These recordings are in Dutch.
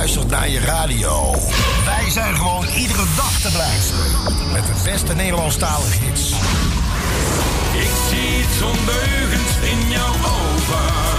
luistert naar je radio. Wij zijn gewoon iedere dag te blijven Met de beste Nederlandstalige hits. Ik zie iets ondeugends in jouw ogen.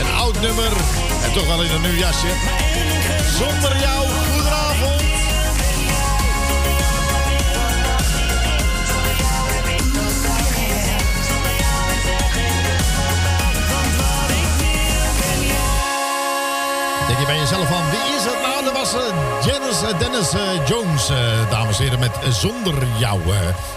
Een oud nummer en toch wel in een nieuw jasje. Zonder jou, goedenavond. Denk je bij jezelf van, wie is dat? Dennis, eh, Dennis eh, eh, Jones, dames en heren, met Zonder Jou.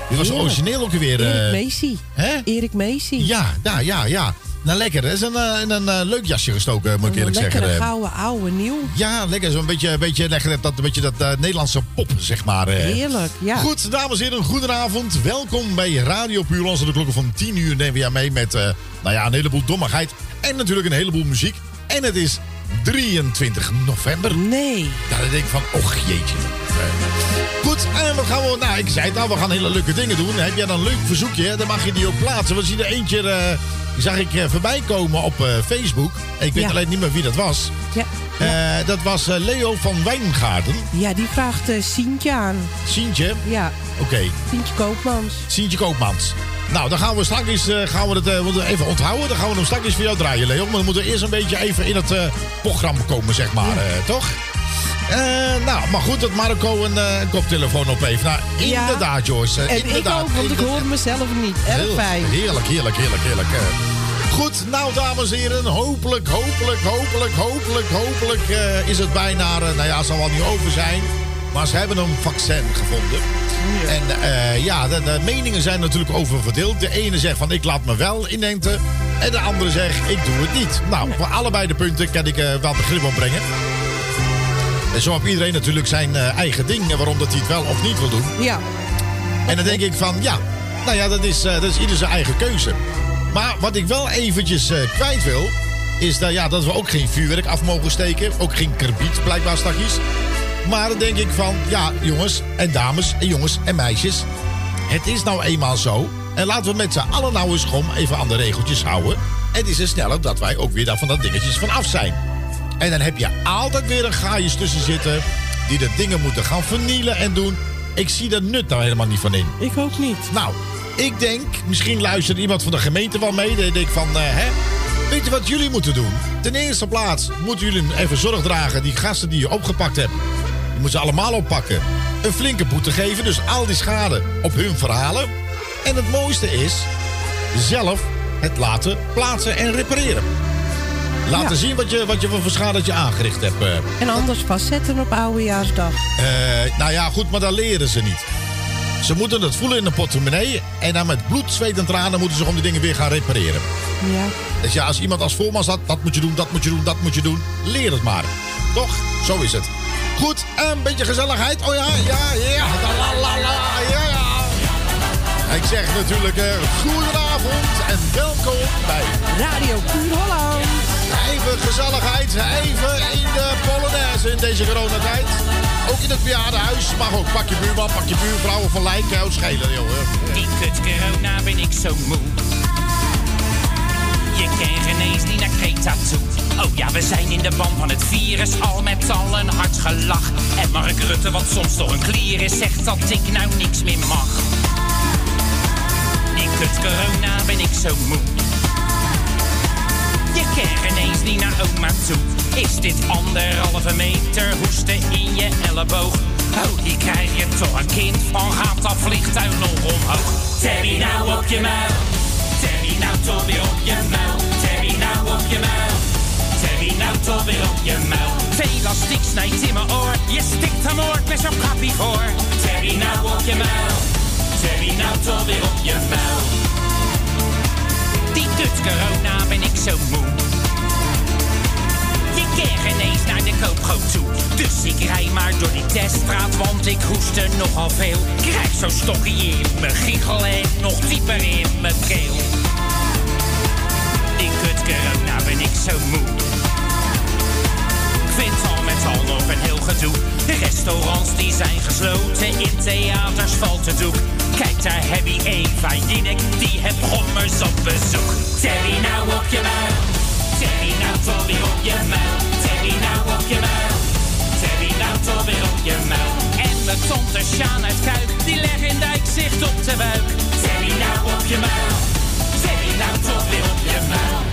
Dit was origineel ook weer. Erik Macy. Hè? Erik Macy. Ja, ja, ja, ja. Nou, lekker. dat is een, een, een, leuk jasje gestoken, moet ik eerlijk zeggen. Lekker gouden, oude, nieuw. Ja, lekker. Zo'n beetje, beetje, lekker, dat, beetje dat Nederlandse pop, zeg maar. Heerlijk, ja. Goed, dames en heren, goedenavond. Welkom bij Radio Puurlands. De klokken van 10 uur nemen we jou mee met, nou ja, een heleboel dommigheid. En natuurlijk een heleboel muziek. En het is 23 november. Nee. Dan denk ik van, och jeetje. Goed, en wat gaan we... Nou, ik zei het al, we gaan hele leuke dingen doen. Heb jij dan een leuk verzoekje, dan mag je die ook plaatsen. We zien er eentje, eh, zag ik eh, voorbij komen op eh, Facebook. Ik weet Ja. alleen niet meer wie dat was. Ja. Dat was Leo van Wijngaarden. Ja, die vraagt Sientje aan. Sientje, Ja, oké. Sientje Koopmans. Sientje Koopmans. Nou, dan gaan we straks eh, gaan we het eh, even onthouden. Dan gaan we hem straks voor jou draaien, Leo. Maar we moeten eerst een beetje even in het eh, programma komen, zeg maar. toch? Nou, maar goed dat Marco een, een koptelefoon op heeft. Nou, Ja. inderdaad, Joyce. En ik inderdaad, ook, want ik inderdaad. hoor mezelf niet. Erg fijn. Heerlijk, heerlijk, heerlijk, heerlijk. Goed, nou dames en heren, hopelijk, hopelijk, hopelijk, hopelijk, hopelijk is het bijna, nou ja, het zal wel niet over zijn. Maar ze hebben een vaccin gevonden. En eh, ja, de, de meningen zijn natuurlijk over verdeeld. De ene zegt van ik laat me wel inenten. En de andere zegt ik doe het niet. Nou, voor allebei de punten kan ik eh, wel begrip opbrengen. En zo heeft iedereen natuurlijk zijn eh, eigen ding en waarom dat hij het wel of niet wil doen. Ja, En dan denk ik van, ja, nou ja, dat is, dat is ieder zijn eigen keuze. Maar wat ik wel eventjes kwijt wil, is dat, ja, dat we ook geen vuurwerk af mogen steken. Ook geen karbiet, blijkbaar straks. Maar dan denk ik van, ja, jongens en dames en jongens en meisjes. Het is nou eenmaal zo. En laten we met z'n allen nou eens gewoon even aan de regeltjes houden. Het is er sneller dat wij ook weer daar van dat dingetjes van af zijn. En dan heb je altijd weer een gaaiers tussen zitten... die de dingen moeten gaan vernielen en doen. Ik zie daar nut nou helemaal niet van in. ik ook niet. Nou, ik denk, misschien luistert iemand van de gemeente wel mee. Dan denk ik van, eh, hè, weet je wat jullie moeten doen? Ten eerste plaats moeten jullie even zorg dragen. Die gasten die je opgepakt hebt, die moeten ze allemaal oppakken. Een flinke boete geven, dus al die schade op hun verhalen. En het mooiste is, zelf het laten plaatsen en repareren. Laten Ja. zien wat je, wat je voor schade dat je aangericht hebt. eh. En anders vastzetten op oudejaarsdag. Eh, nou ja, goed, maar dat leren ze niet. Ze moeten het voelen in de portemonnee. En dan met bloed, zweet en tranen moeten ze gewoon die dingen weer gaan repareren. Ja. Dus ja, als iemand als voorman staat, dat moet je doen, dat moet je doen, dat moet je doen. Leer het maar. Toch? Zo is het. Goed, een beetje gezelligheid. Oh ja, ja, ja. La, la, la, ja, ja. Ik zeg natuurlijk eh goedenavond en welkom bij Radio Puur Holland. Even gezelligheid, even in de Polonaise in deze coronatijd. Ook in het bejaardenhuis mag ook. Pak je buurman, pak je buurvrouw of een lijk. Jou schelen, joh. Die kut corona ben ik zo moe. Je kan geen eens niet naar Kreta toe. Oh ja, we zijn in de ban van het virus, al met al een hard gelach. En Mark Rutte, wat soms toch een klier is, zegt dat ik nou niks meer mag. Die kut corona ben ik zo moe. Je kan geen eens niet naar oma toe. Is dit anderhalve meter hoesten in je elleboog? Oh, die krijg je toch een kind van, gaat dat vliegtuig nog omhoog? Terry nou op je muil, Terry nou toch weer op je muil, Terry nou op je muil, Terry nou toch weer op je muil. Veel elastiek snijdt in mijn oor, je stikt hem oor met zo'n kappie voor. Terry nou op je muil, Terry nou toch weer op je muil. Die kut corona ben ik zo moe. Je kan geen eens naar de koopgoot toe. Dus ik rij maar door die teststraat, want ik hoestte nogal veel. Krijg zo'n stokje in mijn giegel en nog dieper in mijn keel. Corona ben ik zo moe. Ik vind al met al nog een heel gedoe. De restaurants die zijn gesloten, in theaters valt het doek. Kijk daar heb je Eva Jinek, die heb gommers op bezoek. Terry nou op je muil, Terry nou toch weer op je muil. Terry nou op je muil, Terry nou toch weer op je muil. En mijn tante Sjaan uit Kuik, die legt in dijk zicht op de buik. Terry nou op je muil, Terry nou toch weer op je muil.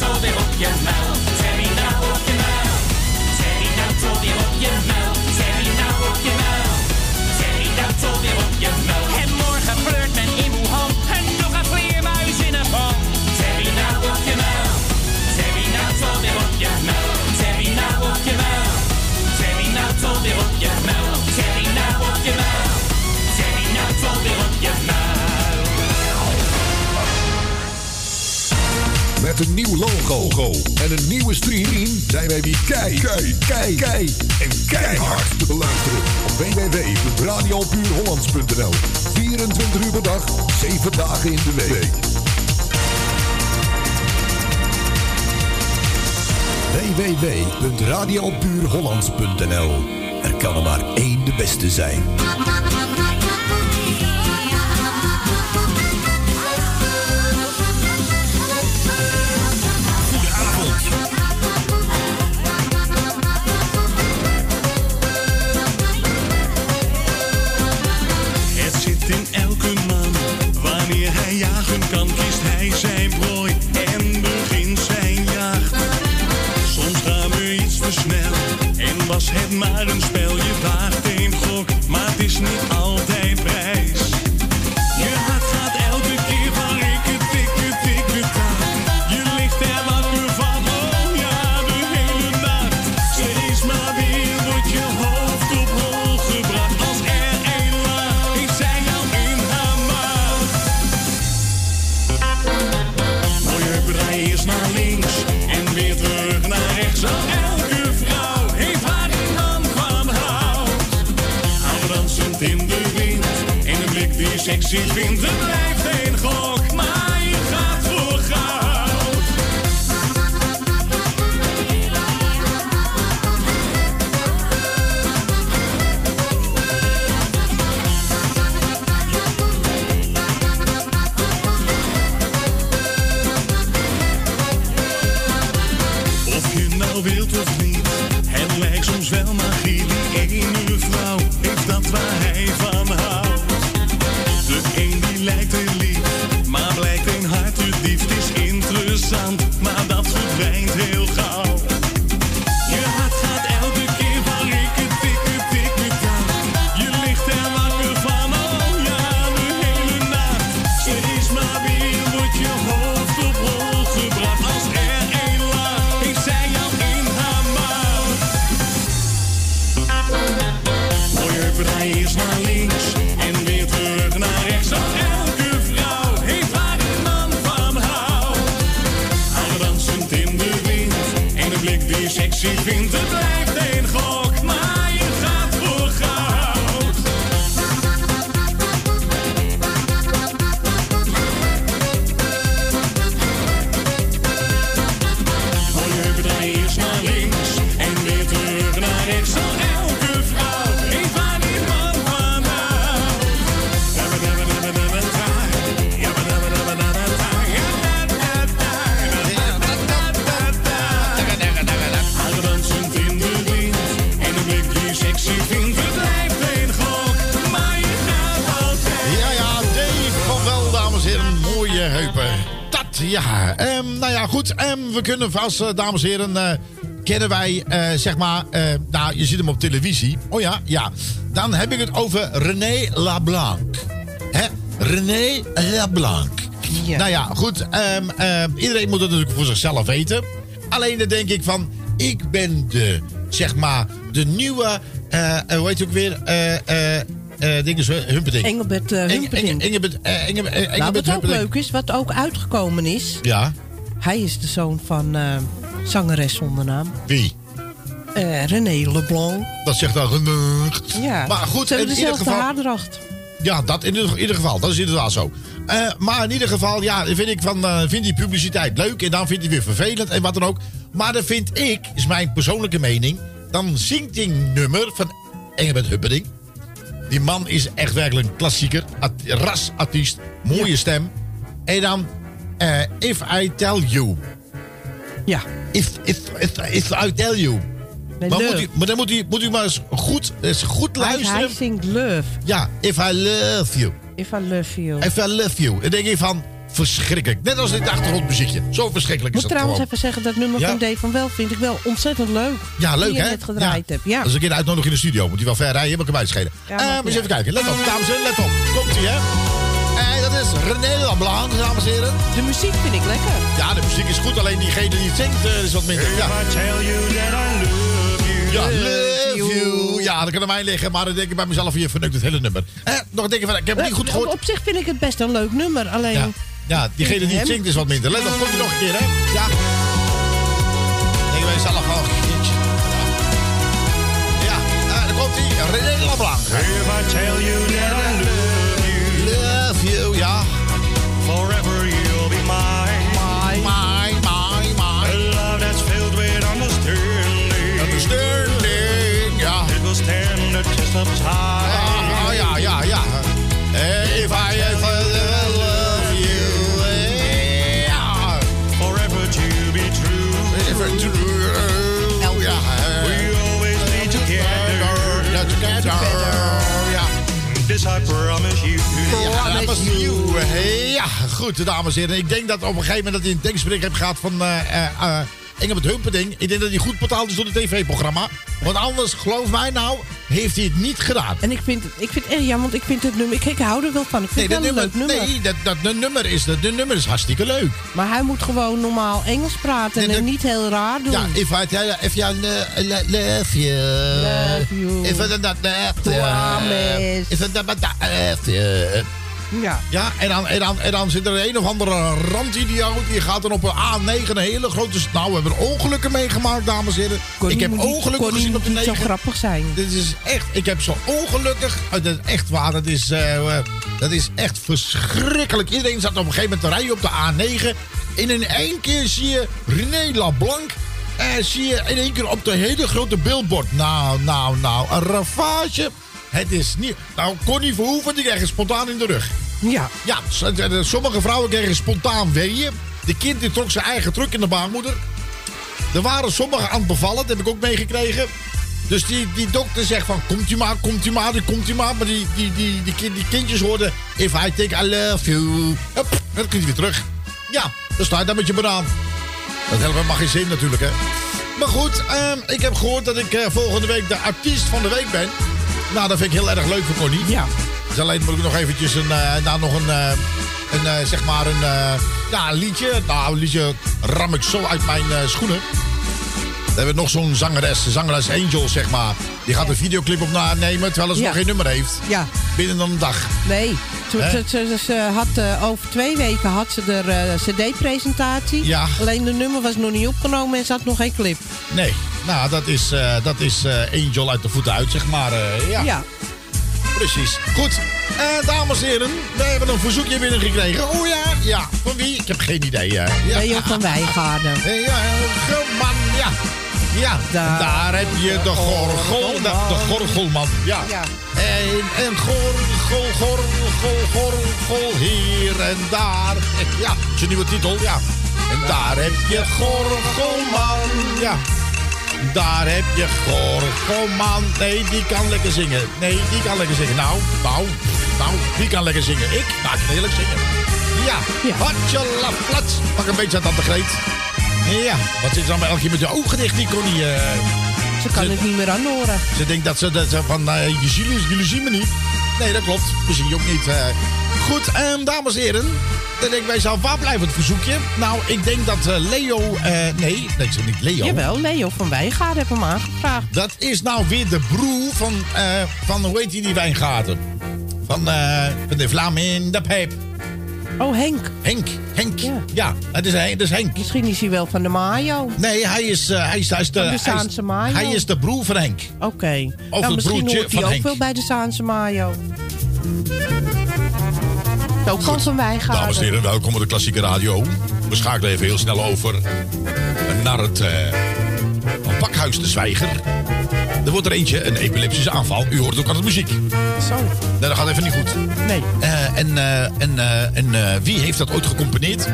so they hook you. Een nieuw logo. En een nieuwe stream. Zijn wij weer kei, kei, kei, kei en keihard te beluisteren. Op www.radiopuurhollands.nl 24 uur per dag, 7 dagen in de week. www.radiopuurhollands.nl Er kan er maar één de beste zijn. We kunnen vast, eh, dames en heren, eh, kennen wij, eh, zeg maar... nou, je ziet hem op televisie. Oh ja, ja. Dan heb ik het over René Lablanc. Hè? René Lablanc. Ja. Nou ja, goed. ehm, ehm, iedereen moet het natuurlijk voor zichzelf weten. Alleen dan denk ik van... Ik ben de, zeg maar, de nieuwe... eh, hoe heet je ook weer? eh eh dingen zo. Engelbert uh, Eng- Humperdinck. Eng- Engelbert, eh, Engelbert, nou, wat ook leuk is, wat ook uitgekomen is... Ja, Hij is de zoon van eh, zangeres zonder naam. wie? eh, René Leblanc. Dat zegt dan genoeg. Ja, Maar goed, ze in hebben dezelfde geval... haardracht. Ja, dat in ieder, ieder geval. Dat is inderdaad zo. Eh, maar in ieder geval, ja, vind ik van, vind die publiciteit leuk. En dan vindt hij weer vervelend en wat dan ook. Maar dan vind ik, is mijn persoonlijke mening... dan zingt die nummer van Engelbert Humperdinck. Die man is echt werkelijk een klassieker. Art- Rasartiest. Mooie stem. En dan... eh, if I tell you. Ja. If, if, if, if I tell you. Maar, moet u, maar dan moet u, moet u maar eens goed, eens goed luisteren. hij zingt Love. Ja, if I love you. If I love you. If I love you. Dan denk je van, verschrikkelijk. Net als dit achtergrondmuziekje. Zo verschrikkelijk Ik is moet trouwens gewoon. even zeggen, dat nummer Ja. van Dave van Wel vind ik wel ontzettend leuk. Ja, leuk die je hè? net gedraaid ja. hebt. Ja. Dat is een keer uitnodig in de studio. Moet hij wel ver rijden, heb ik hem uitschelen. Ja, maar eens even kijken. Let op, dames en heren, let op. Komt ie hè? En dat is René Leblanc, dames en heren. De muziek vind ik lekker. Ja, de muziek is goed, alleen diegene die het zingt eh, is wat minder. Ja. I tell you that I love you. Ja, love you. Ja, dat kan aan mij liggen, maar dan denk ik bij mezelf, je verneukt het hele nummer. Eh, nog denk ik van, ik heb het niet goed Eh, gehoord. Op zich vind ik het best een leuk nummer. Alleen, Ja. Ja, diegene die het zingt is wat minder. Let op, komt hij nog een keer, hè? Ja. Denk wij zelf al. jeetje. Ja, ja eh, daar komt hij. René Leblanc. If ja. forever you'll be mine. Mine, mine, mine, mine. A love that's filled with understanding. Understanding, ja. It will stand the test of time. Ah, ja, ja, ja. Eh, If I Ja, goed, dames en heren. Ik denk dat op een gegeven moment dat hij een tankspreek heeft gehad van eh eh eh, Engelbert Humperdinck. Ik denk dat hij goed betaald is door het tv-programma. Want anders, geloof mij nou, heeft hij het niet gedaan. En ik vind het, ik vind het erg jammer, want ik vind het nummer... Ik, ik hou er wel van. Ik vind Nee, het dat wel een nummer, leuk nummer. nee dat, dat, de nummer is, de, de nummer is hartstikke leuk. Maar hij moet gewoon normaal Engels praten Nee, en dat- niet heel raar doen. Ja, if I tell if you lo- lo- love you. Love you. If I don't love you. Promise. If I love you. Ja. Ja, en dan, en, dan, en dan zit er een of andere randidioot. Die gaat dan op een A9 een hele grote... Nou, we hebben ongelukken meegemaakt, dames en heren. Ik heb niet- ongelukken gezien op de moet niet zo 9. grappig zijn. Dit is echt... Ik heb zo ongelukkig... eh, Dat is echt waar. Dat is, eh, eh, dat is echt verschrikkelijk. Iedereen zat op een gegeven moment te rijden op de A9. En in één keer zie je René Lablanc... Eh, zie je in één keer op de hele grote billboard. Nou, nou, nou. Een ravage. Het is niet... Nou, Connie Verhoeven, die krijgt spontaan in de rug. Ja. Ja, sommige vrouwen kregen spontaan weeën. De kind die trok zijn eigen truck in de baarmoeder. Er waren sommigen aan het bevallen, dat heb ik ook meegekregen. Dus die, die dokter zegt van, komt u maar, komt u maar, komt u maar. Maar die, die, die, die, kind- die kindjes hoorden, if I take I love you. Hup, dan kun je weer terug. Ja, dan sta je daar met je banaan. Dat helpt helemaal geen zin natuurlijk, hè. Maar goed, ehm, ik heb gehoord dat ik eh, volgende week de artiest van de week ben. Nou, dat vind ik heel erg leuk voor Connie. Ja. Dus alleen moet ik nog eventjes een, eh, nou, nog een, eh, een eh, zeg maar een, ja, een liedje. Nou, een liedje ram ik zo uit mijn schoenen. Dan hebben we nog zo'n zangeres, zangeres Angel, zeg maar. Die gaat een videoclip opnemen terwijl ze Ja. nog geen nummer heeft. Ja. Binnen dan een dag. Nee. Ze, Hè? ze, ze, ze had, eh, over twee weken had ze de eh, cd-presentatie. Ja. Alleen de nummer was nog niet opgenomen en ze had nog geen clip. Nee, nou, dat is, eh, dat is Angel uit de voeten uit, zeg maar. ja. Ja. Precies. Goed. Eh, dames en heren, we hebben een verzoekje binnengekregen. Oh ja, ja. Van wie? Ik heb geen idee. eh. ja. Leo van Wijngaarden. Eh, Ja, man, ja. Ja, Daar- daar, heb je de gorgel, de, de gorgelman. Ja. Ja. En, en gorgel, gorgel, gorgel, hier en daar. Eh, Ja, zijn nieuwe titel, ja. En daar heb je gorgelman, ja. Daar heb je gorgelman. Nee, die kan lekker zingen. Nee, die kan lekker zingen. Nou, nou, nou, die kan lekker zingen. Ik? Nou, ik kan heerlijk zingen. Ja, Ja. Hatje la flats. Pak een beetje aan tante Greet. Ja, wat zit ze dan bij elke keer met je ogen dicht, die Connie? eh? Ze kan Ze- het niet meer aanhoren. ze denkt dat ze, dat ze van, je ziet, jullie zien me niet. Nee, dat klopt. We zien je ook niet. eh. Goed, ehm, dames en heren. Dan denk ik bij zelf, waar blijft het verzoekje? Nou, ik denk dat eh, Leo... eh, nee, dat is niet Leo. Jawel, Leo van Wijngaarden heeft hem aangevraagd. Dat is nou weer de broer van, van hoe heet die, die wijngaten? Van, eh, van de Vlam in de Pijp. Oh, Henk. Henk, Henk. Ja, Ja. het, is, het is Henk. Misschien is hij wel van de Mayo. Nee, hij is, eh, hij is, hij is de, Van de hij is- Zaanse Mayo. hij is de broer van Henk. Oké. Of Nou, misschien hoort hij ook Henk. wel bij de Zaanse Mayo. Ook gewoon van Wijngaarden. Dames en heren, welkom op de klassieke radio. We schakelen even heel snel over naar het eh, pakhuis de Zwijger. Er wordt er eentje, een epileptische aanval. U hoort ook aan de muziek. Zo. Nee, dat gaat even niet goed. Nee. Eh, en eh, en, eh, en wie heeft dat ooit gecomponeerd?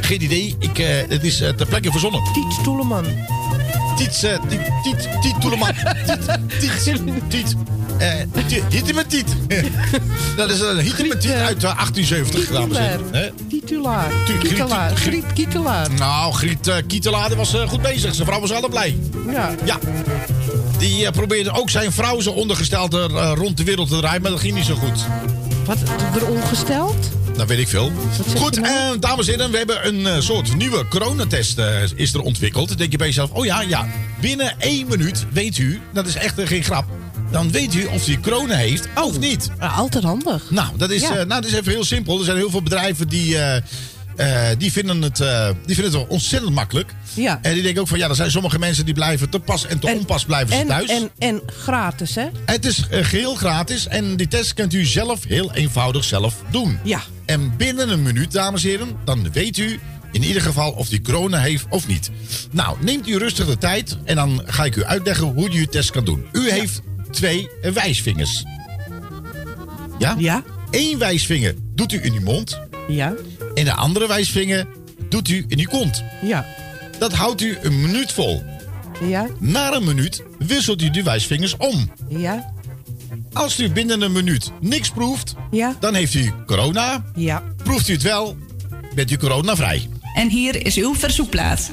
Geen idee. Ik, het is ter plekke verzonnen. Tiet Stoeleman. Tiet, Tiet, Tiet, Tiet Toeleman. Tiet, Tiet, Tiet. Dat is een Tiet uit eh, 1870, dames en heren. Kietelaar. Griet- Kietelaar. Nou, Griet Kietelaar was goed bezig. Zijn vrouw was alle blij. Ja. Ja. Die eh, probeerde ook zijn vrouw zo ondergesteld eh, rond de wereld te draaien, maar dat ging niet zo goed. Wat, er ongesteld? Dat weet ik veel. Goed, nou? eh, dames en heren, we hebben een soort nieuwe coronatest is er ontwikkeld. Dan denk je bij jezelf, oh ja, ja, binnen één minuut, weet u, dat is echt geen grap. dan weet u of hij corona heeft of niet. Ah, altijd handig. Nou, dat is, Ja. nou, dat is even heel simpel. Er zijn heel veel bedrijven die, eh, die, vinden, het, eh, die vinden het wel ontzettend makkelijk. Ja. En die denken ook van, ja, er zijn sommige mensen die blijven te pas en te onpas blijven ze en, thuis. En, en gratis, hè? Het is eh, geheel gratis en die test kunt u zelf heel eenvoudig zelf doen. Ja. En binnen een minuut, dames en heren, dan weet u in ieder geval of die corona heeft of niet. Nou, neemt u rustig de tijd en dan ga ik u uitleggen hoe u uw test kan doen. U heeft twee wijsvingers. Ja? Ja. Eén wijsvinger doet u in uw mond Ja. En de andere wijsvinger doet u in uw kont. Ja. Dat houdt u een minuut vol. Ja. Na een minuut wisselt u de wijsvingers om. Ja. Als u binnen een minuut niks proeft, Ja. dan heeft u corona. Ja. Proeft u het wel, bent u coronavrij. En hier is uw verzoekplaat.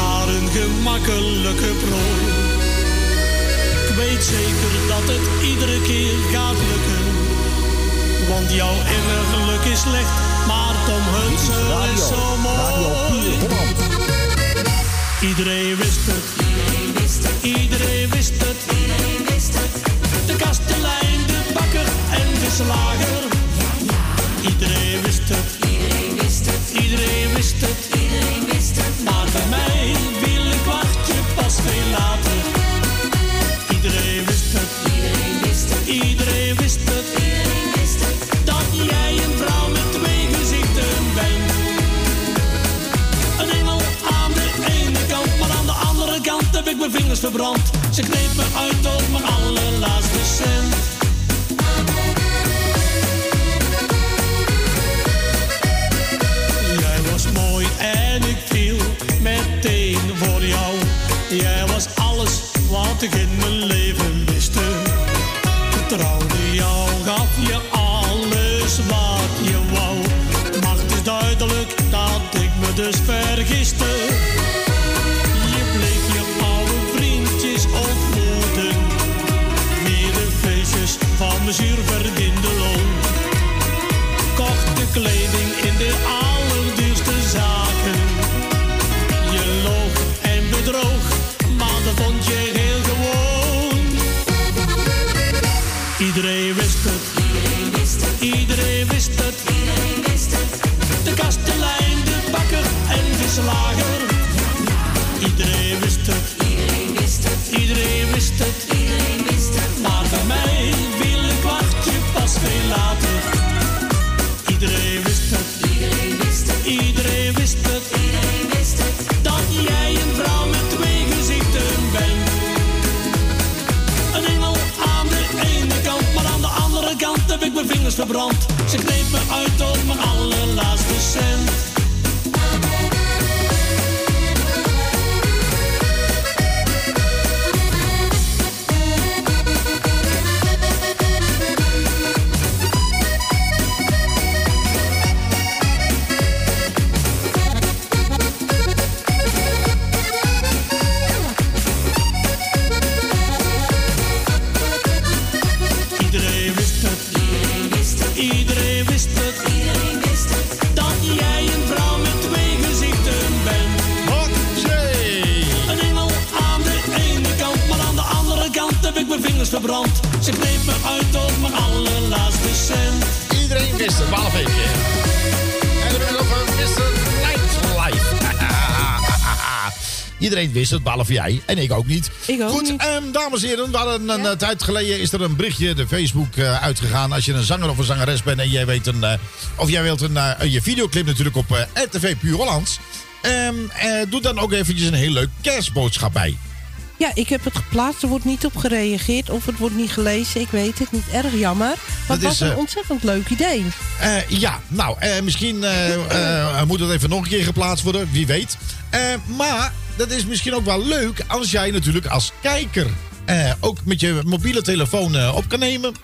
Naar een gemakkelijke prooi. Ik weet zeker dat het iedere keer gaat lukken. Want jouw innerlijk is slecht, maar Tom Hunsen is zo mooi. Iedereen wist het. Iedereen wist het. De kastelein, de bakker en de slager. Iedereen wist het. Iedereen wist het. Iedereen verbrand. Ze kneep me uit tot mijn allerlaatste cent. Jij was mooi en ik viel meteen voor jou. Jij was alles wat ik in mijn leven van mijn wist het, behalve jij. En ik ook niet. Ik ook Goed, niet. ehm, dames en heren. Hadden een eh, tijd geleden is er een berichtje de Facebook eh, uitgegaan. Als je een zanger of een zangeres bent en jij weet een... eh, of jij wilt een, je videoclip natuurlijk op RTV Puur Hollands. Ehm, eh, doe dan ook eventjes een heel leuk kerstboodschap bij. Ja, ik heb het geplaatst. Er wordt niet op gereageerd of het wordt niet gelezen. Ik weet het niet. Erg jammer. Maar Dat het was is, een ontzettend leuk idee. Ja, nou, misschien moet het even nog een keer geplaatst worden. Wie weet. Maar dat is misschien ook wel leuk als jij natuurlijk als kijker eh, ook met je mobiele telefoon eh, op kan nemen.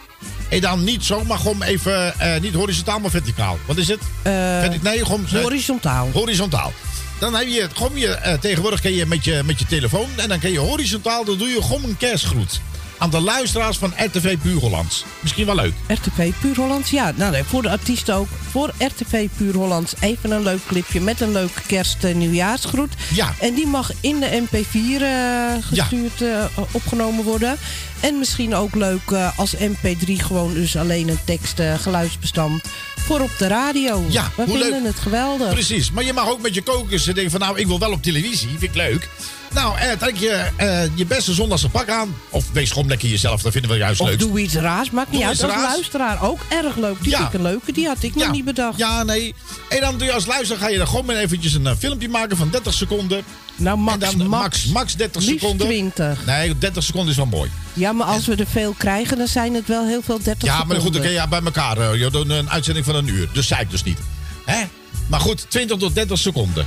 En dan niet zo, maar gewoon even, eh, niet horizontaal, maar verticaal. Wat is het? Verti- nee, gewoon... Eh, horizontaal. Horizontaal. Dan heb je, gewoon je, eh, tegenwoordig kun je met, je met je telefoon en dan kun je horizontaal, dan doe je gewoon een kerstgroet. Aan de luisteraars van RTV Puur Hollands. Misschien wel leuk. RTV Puur Hollands, ja. Nou, nee, voor de artiesten ook. Voor RTV Puur Hollands even een leuk clipje met een leuke kerst- en nieuwjaarsgroet. Ja. En die mag in de MP4 eh, gestuurd, eh, opgenomen worden. En misschien ook leuk eh, als MP3 gewoon dus alleen een tekst, geluidsbestand voor op de radio. Ja, We hoe vinden leuk. het geweldig. Precies, maar je mag ook met je kokers denken van nou, ik wil wel op televisie, vind ik leuk. Nou, eh, trek je eh, je beste zondagse pak aan. Of wees gewoon lekker jezelf, dat vinden we juist Of leuk. doe iets raars, maakt niet Doe uit. Als raars. luisteraar ook erg leuk. Die Ja. een leuke, die had ik nog niet bedacht. Ja, nee. En dan doe je als luisteraar, ga je dan gewoon maar eventjes een eh, filmpje maken van 30 seconden. Nou, max, en dan, max. max, max 30 Liefst seconden. 20. Nee, 30 seconden is wel mooi. Ja, maar als we er veel krijgen, dan zijn het wel heel veel 30 Ja, maar goed, dan seconden. kun je bij elkaar. eh, je doet een uitzending van een uur. Dus zei ik dus niet. Hè? Maar goed, 20 tot 30 seconden.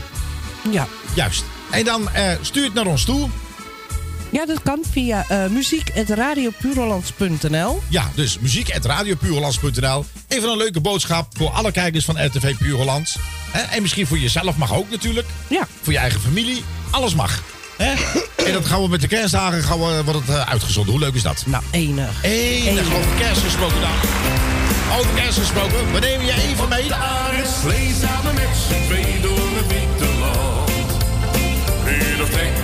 Ja. Juist. En dan eh, stuur het naar ons toe. Ja, dat kan via eh, uh, muziek.radiopuurhollands.nl. Ja, dus muziek.radiopuurhollands.nl. Even een leuke boodschap voor alle kijkers van RTV Puur En misschien voor jezelf mag ook natuurlijk. Ja. Voor je eigen familie. Alles mag. En dat gaan we met de kerstdagen gaan we, wordt het eh, uitgezonden. Hoe leuk is dat? Nou, enig. Enig. enig. Over kerst gesproken dan. Over kerst gesproken. We nemen je even mee. Daar samen met z'n little thing.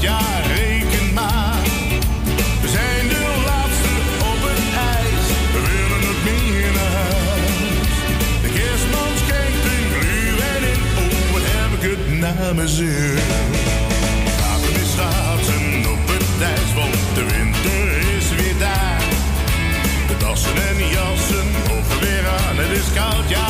Ja, reken maar. We zijn de laatste op het ijs, we willen het meer in huis. De kerstman kijkt in en in, oh wat heb ik het naar mijn zin. Laten op het ijs, want de winter is weer daar. De tassen en jassen over weer aan, het is koud, ja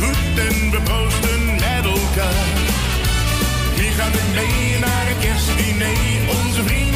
goed en we proosten met elkaar. Wie gaan we mee naar het kerstdiner? Onze vrienden.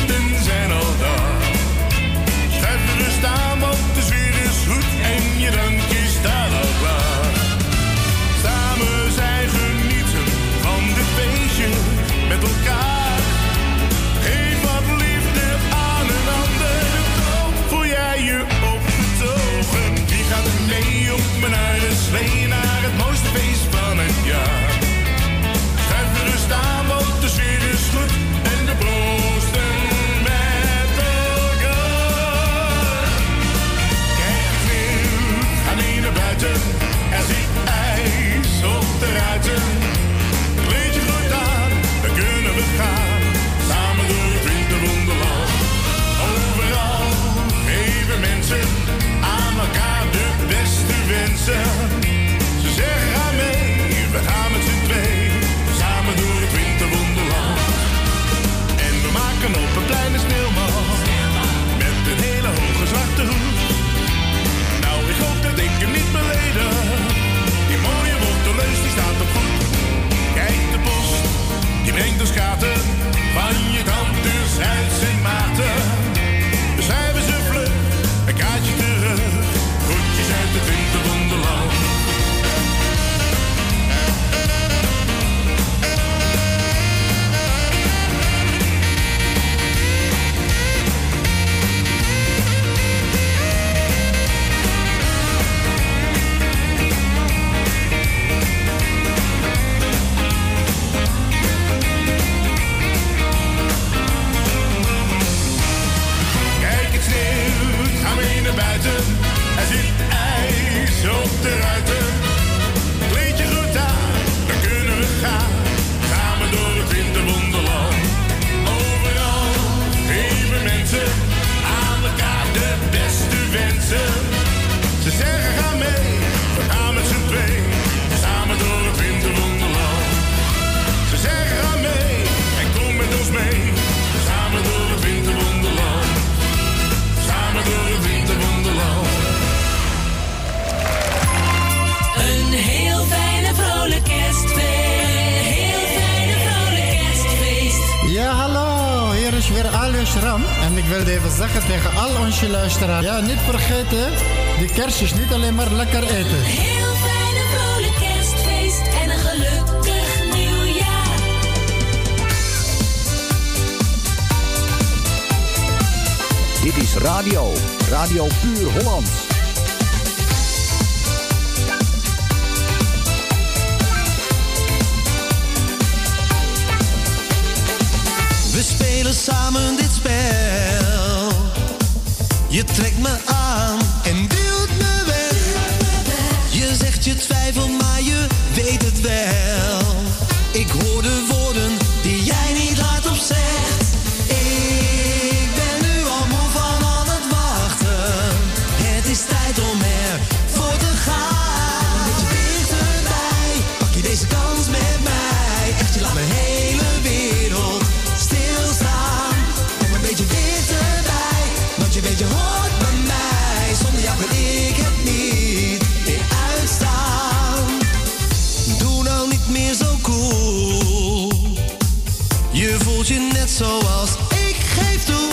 Je net zoals ik geef toe.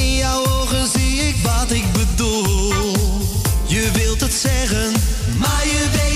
In jouw ogen zie ik wat ik bedoel. Je wilt het zeggen, maar je weet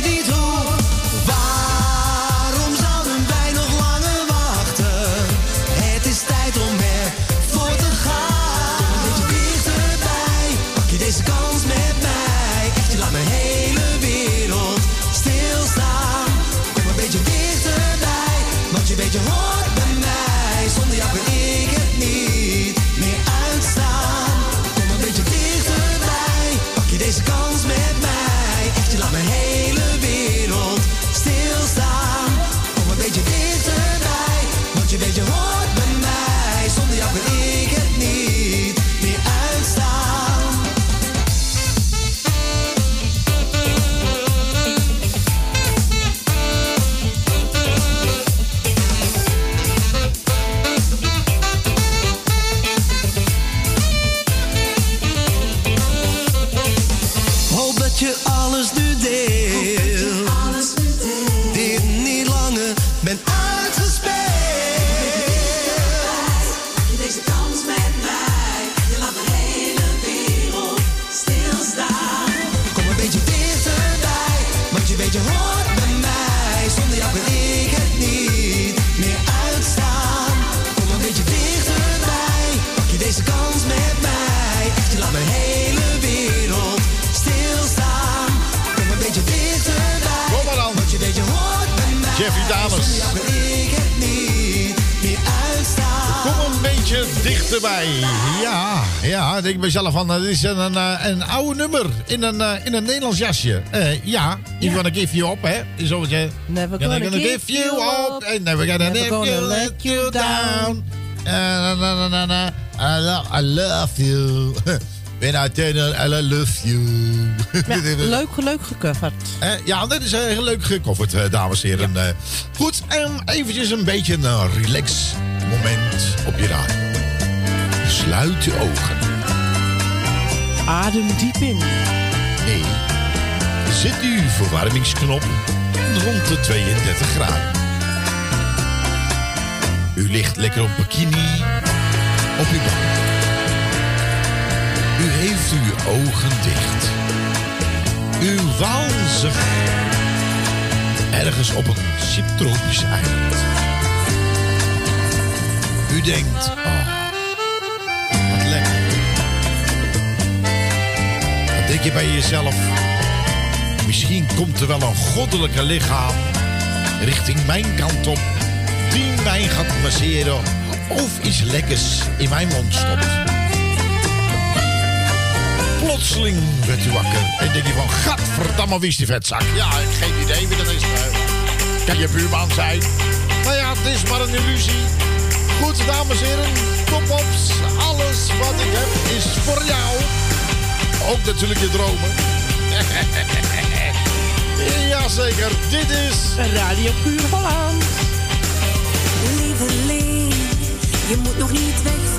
van, het is een, een, eh, een oude nummer in een, eh, in een Nederlands jasje. Eh, ja, you're gonna give you up, hè? Zo je. Never gonna, give, you up. And never gonna, Never gonna let you down. Uh, na, na, na. I, love, I love you. When I tell I love you. Ja, leuk, leuk gecoverd. Eh, ja, dat is eh, heel leuk gecoverd, eh, dames en heren. Eh, goed, en eventjes een beetje een eh, relax moment op je radio. Sluit je ogen. Adem diep in. Nee, zet uw verwarmingsknop rond de 32 graden. U ligt lekker op bikini op uw bank. U heeft uw ogen dicht. U waalt zich ergens op een subtropisch eiland. U denkt, oh, je bij jezelf, misschien komt er wel een goddelijke lichaam richting mijn kant op, die mij gaat masseren of iets lekkers in mijn mond stopt. Plotseling werd u wakker en denk je van, gadverdamme, wie is die vetzak? Ja, ik heb geen idee wie dat is. Kan je buurman zijn? Nou ja, het is maar een illusie. Goed, dames en heren, top-ups. Alles wat ik heb is voor jou. Ook natuurlijk je dromen. Jazeker, dit is... Radio Puur Holland. Lieveling, je moet nog niet weg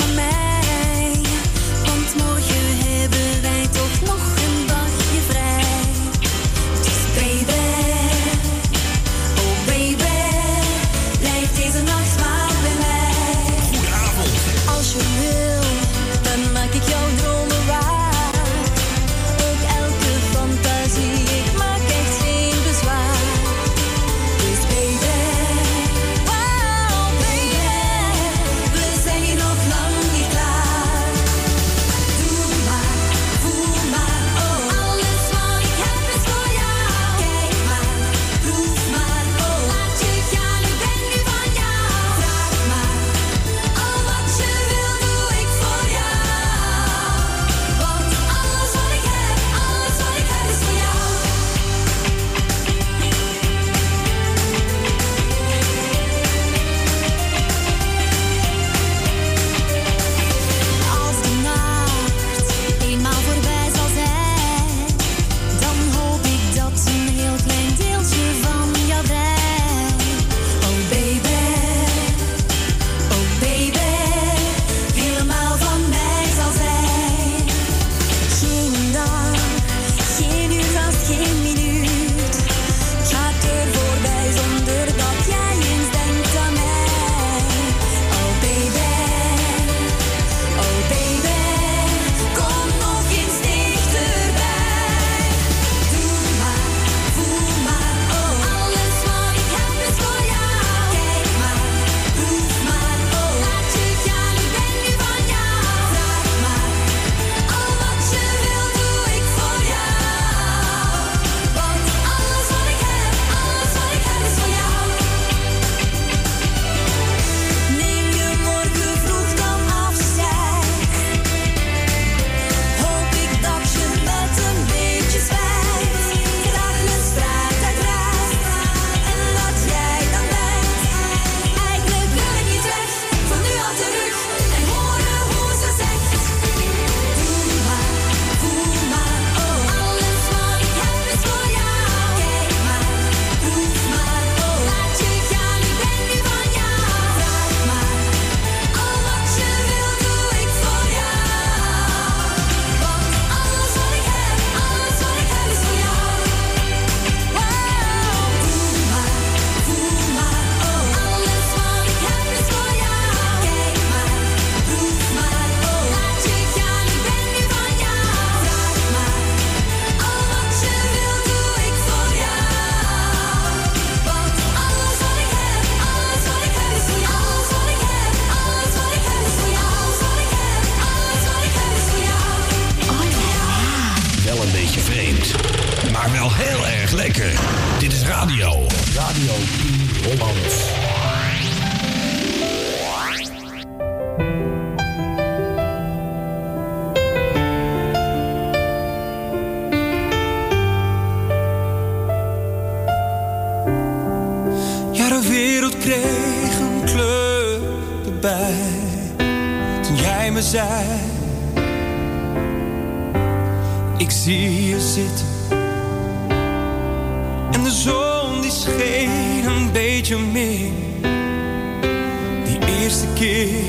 Die eerste keer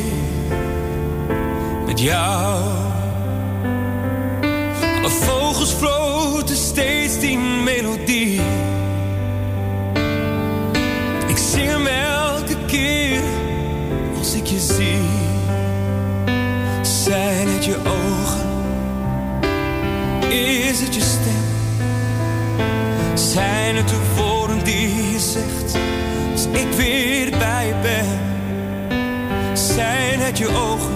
met jou. Alle vogels floten steeds die melodie. Ik zing hem elke keer als ik je zie. Zijn het je ogen? Is het je stem? Zijn het de woorden die je zegt als ik weer bij ben? Zijn het je ogen?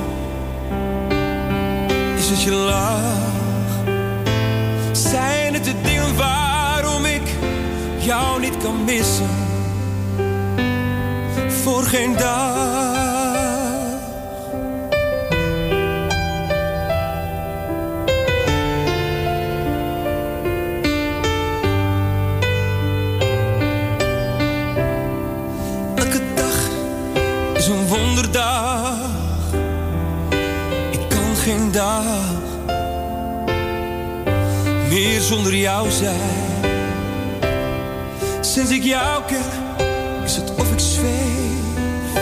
Is het je lach? Zijn het de dingen waarom ik jou niet kan missen? voor geen dag. Ik kan geen dag meer zonder jou zijn. Sinds ik jou ken is het of ik zweef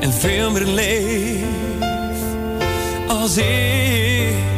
en veel meer leef als eerst.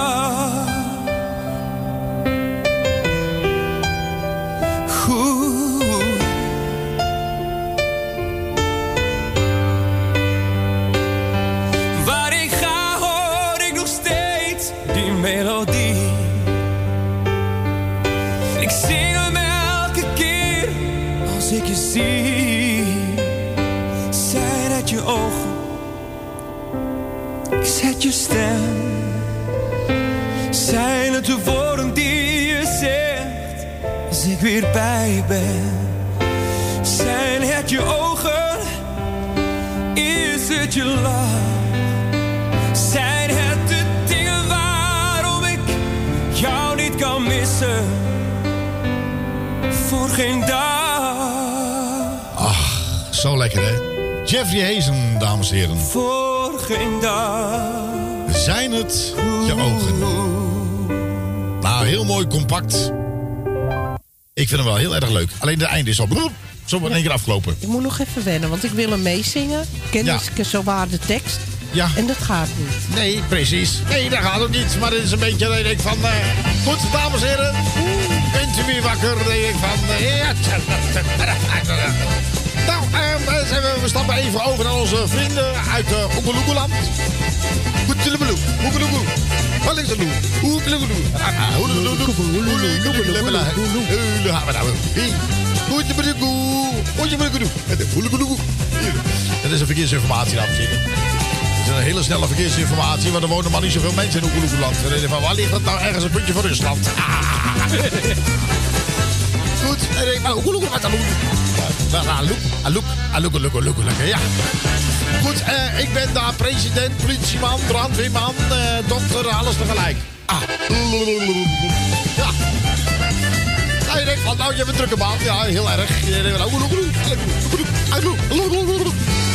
je stem? Zijn het de woorden die je zegt als ik weer bij je ben? Zijn het je ogen? Is het je lach? Zijn het de dingen waarom ik jou niet kan missen? Voor geen dag. Ach, zo lekker hè. Jeffrey Hazen, dames en heren. Voor geen dag. Zijn het je ogen? Nou, heel mooi compact. Ik vind hem wel heel erg leuk. Alleen de einde is al bloep, zo in één keer afgelopen. Ik moet nog even wennen, want ik wil hem meezingen. Ken Ja. zo waar de tekst. Ja. En dat gaat niet. Nee, precies. Nee, dat gaat ook niet. Maar het is een beetje, denk ik van... eh, goed, dames en heren. Bent u weer wakker? Denk ik van... eh. Nou, eh, we, stappen even over naar onze vrienden uit uh, Oegeloegeland. Wat is. Ah, ah, we nou. Een verkeersinformatie, dames en. Het is een hele snelle verkeersinformatie, want er wonen maar niet zoveel mensen in Oegeloegeland. En dan denk je van, waar ligt dat nou ergens een puntje van Rusland? Ah. Goed, ik van Oegeloegeloe, wat aloek, aloek, aloek, aloek, aloek, ja. Goed, eh, ik ben daar president, politieman, brandweerman, eh, dokter, alles tegelijk. Ah. Ja. Nou, je denkt van, nou, je hebt een drukke baan. Ja, heel erg.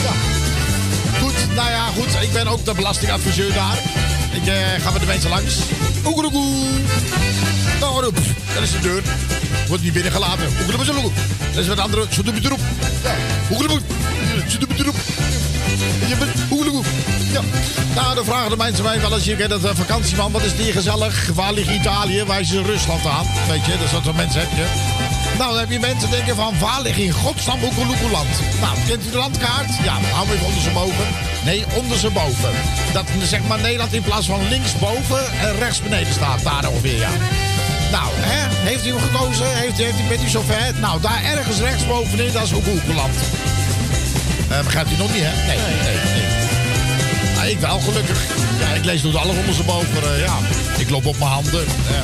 Ja. Goed, nou ja, goed. Ik ben ook de belastingadviseur daar. Ik eh, ga met de mensen langs. Oegeroekoe. Nou, roep. Dat is de deur. Wordt niet binnengelaten. Dat is wat andere. Zo doe je erop. Bent hoelegoe. Ja. Nou, dan vragen de mensen mij wel eens, je kent het eh, vakantieman, wat is hier gezellig? Waar ligt Italië? Waar is Rusland aan? Weet je, dat soort mensen heb je. Nou, dan heb je mensen denken van, waar ligt in godsnaam Oekeloekeland? Nou, kent u de landkaart? Ja, hou even onder boven. Nee, onder boven. Dat zeg maar Nederland in plaats van linksboven en rechts beneden staat. Daar ongeveer, ja. Nou, hè? heeft u hem gekozen? Heeft, heeft u, bent u zover? Nou, daar ergens rechtsbovenin, dat is Oekeloekeland. Eh begrijpt u nog niet, hè? Nee, nee, nee. Ah, ik wel, gelukkig. Ja, ik lees door alles ondersteboven. eh ja, ik loop op mijn handen. Ja.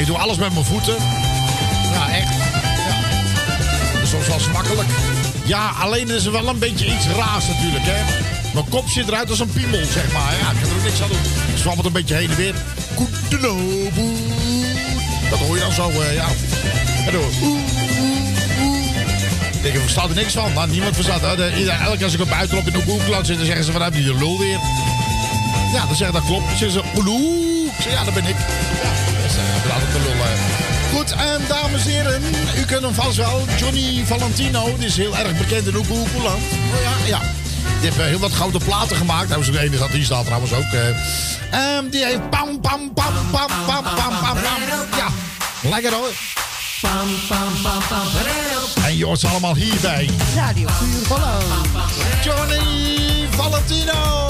Ik doe alles met mijn voeten. Ja, echt. Ja. Soms wel eens makkelijk. Ja, alleen is er wel een beetje iets raars natuurlijk, hè. Mijn kop zit eruit als een piemel, zeg maar. Ja, ik kan er ook niks aan doen. Ik zwabbelt een beetje heen en weer. Goedenavond. Dat hoor je dan zo, eh, ja. En door. Oeh, oeh, oeh. Ik versta er niks van. Nou, niemand verstaat. Elke keer als ik op buitenop in de Google zit, dan zeggen ze vanuit die lul weer. Ja, dan zeggen dat klopt. Dan zeggen ze, oeloe. Ik zeg, ja, dat ben ik. Ja, dat is uh, altijd de lul. eh. Goed, en dames en heren, u kent hem vast wel. Johnny Valentino, die is heel erg bekend in Oekoekoeland. Oh ja, ja. Die heeft eh, heel wat gouden platen gemaakt. Nou, zo'n ene dat die staat trouwens ook. Ehm, die heeft pam, pam, pam, pam, pam, pam, pam, pam. Ja, lekker hoor. En je hoort ze allemaal hierbij. Radio Puur Holland. Johnny Valentino.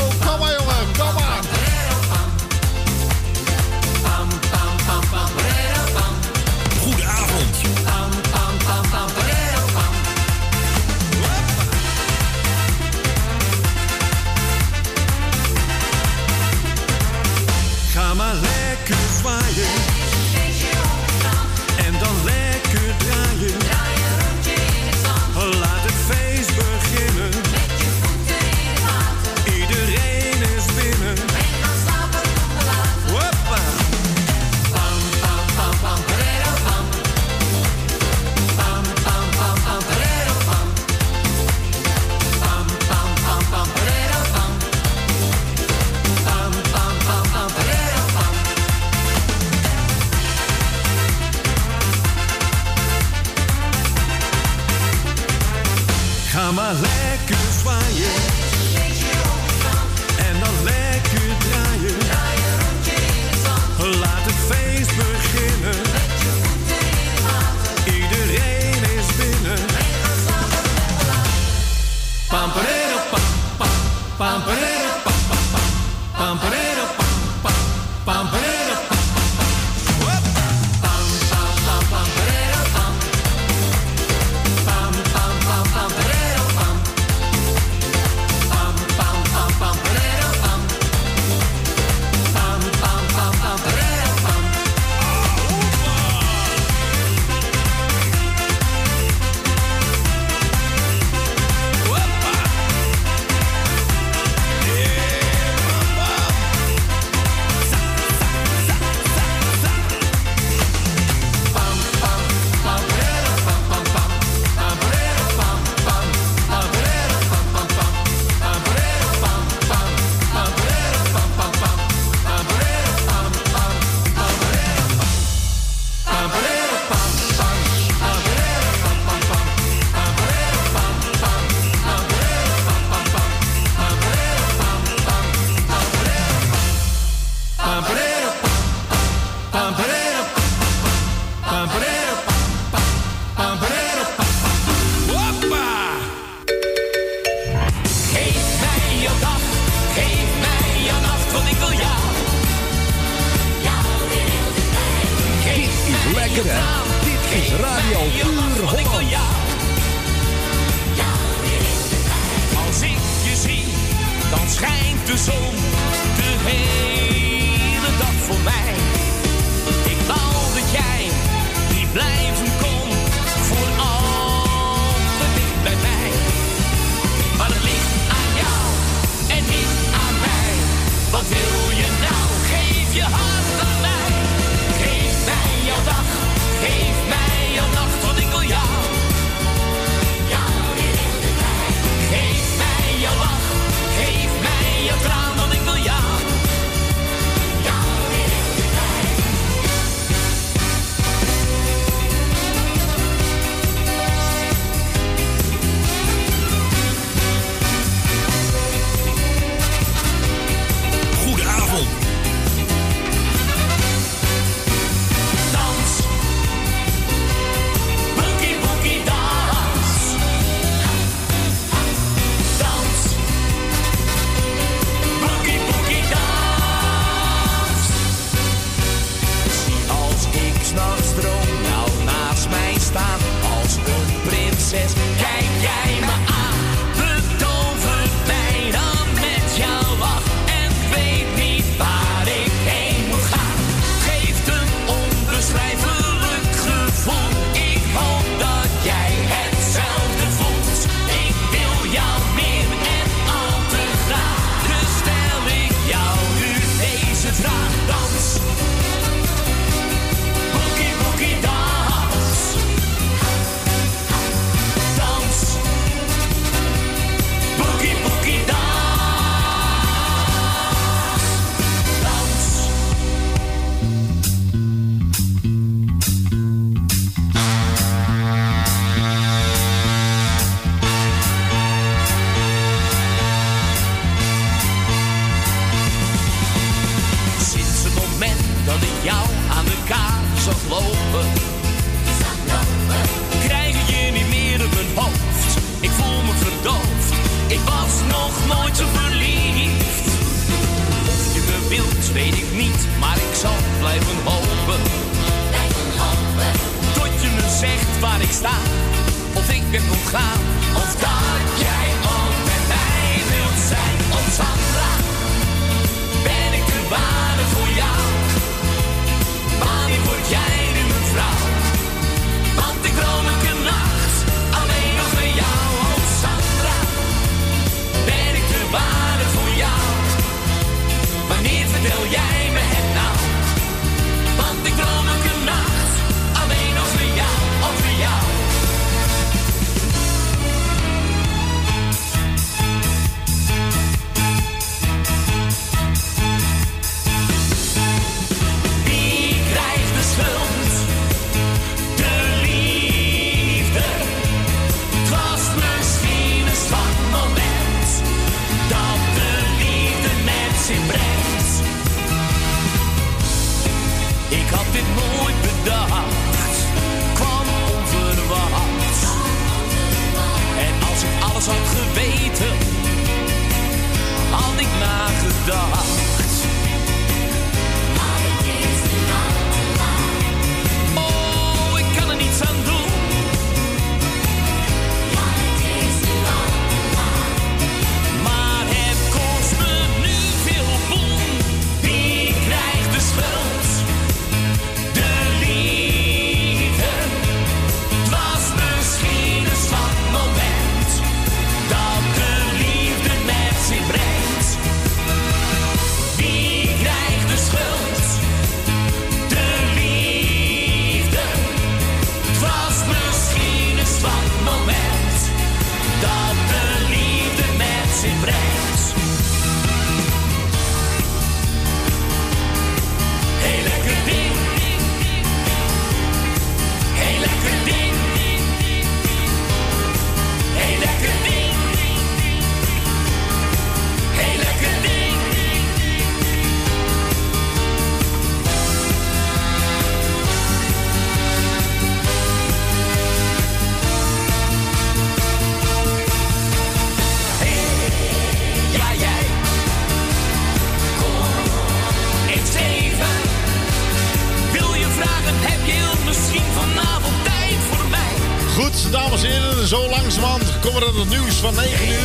van 9 uur.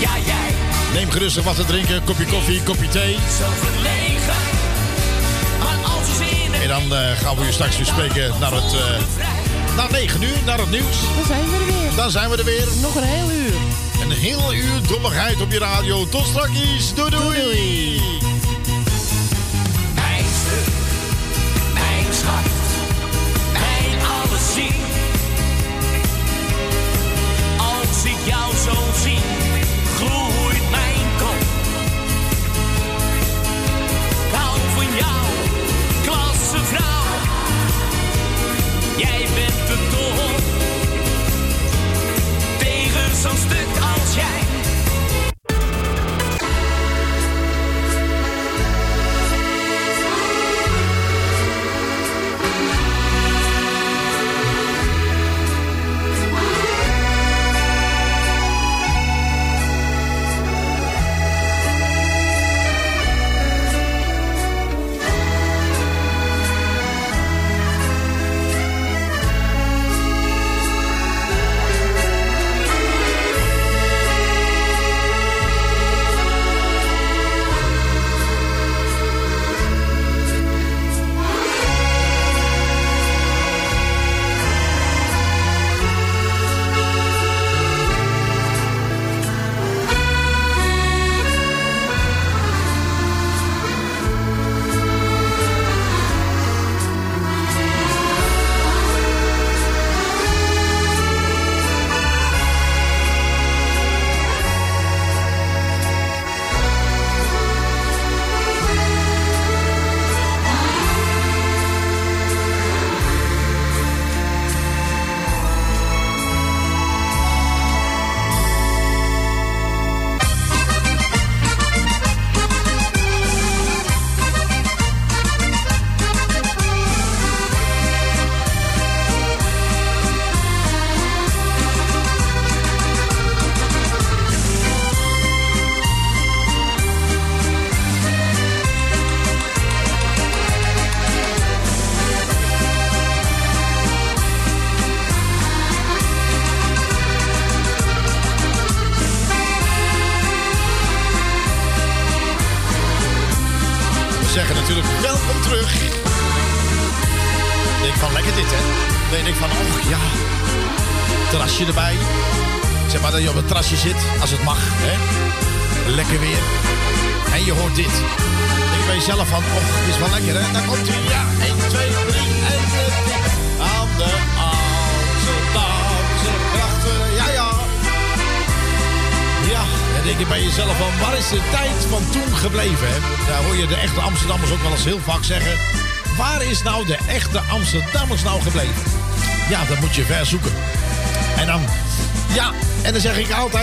Ja, jij. Neem gerust wat te drinken, kopje koffie, kopje thee. Verlegen, En dan eh, gaan we je straks weer spreken naar het... Uh, na 9 uur, naar het nieuws. Dan zijn we er weer. Dan zijn we er weer. Nog een heel uur. Een heel uur dommigheid op je radio. Tot straks. doei, doei.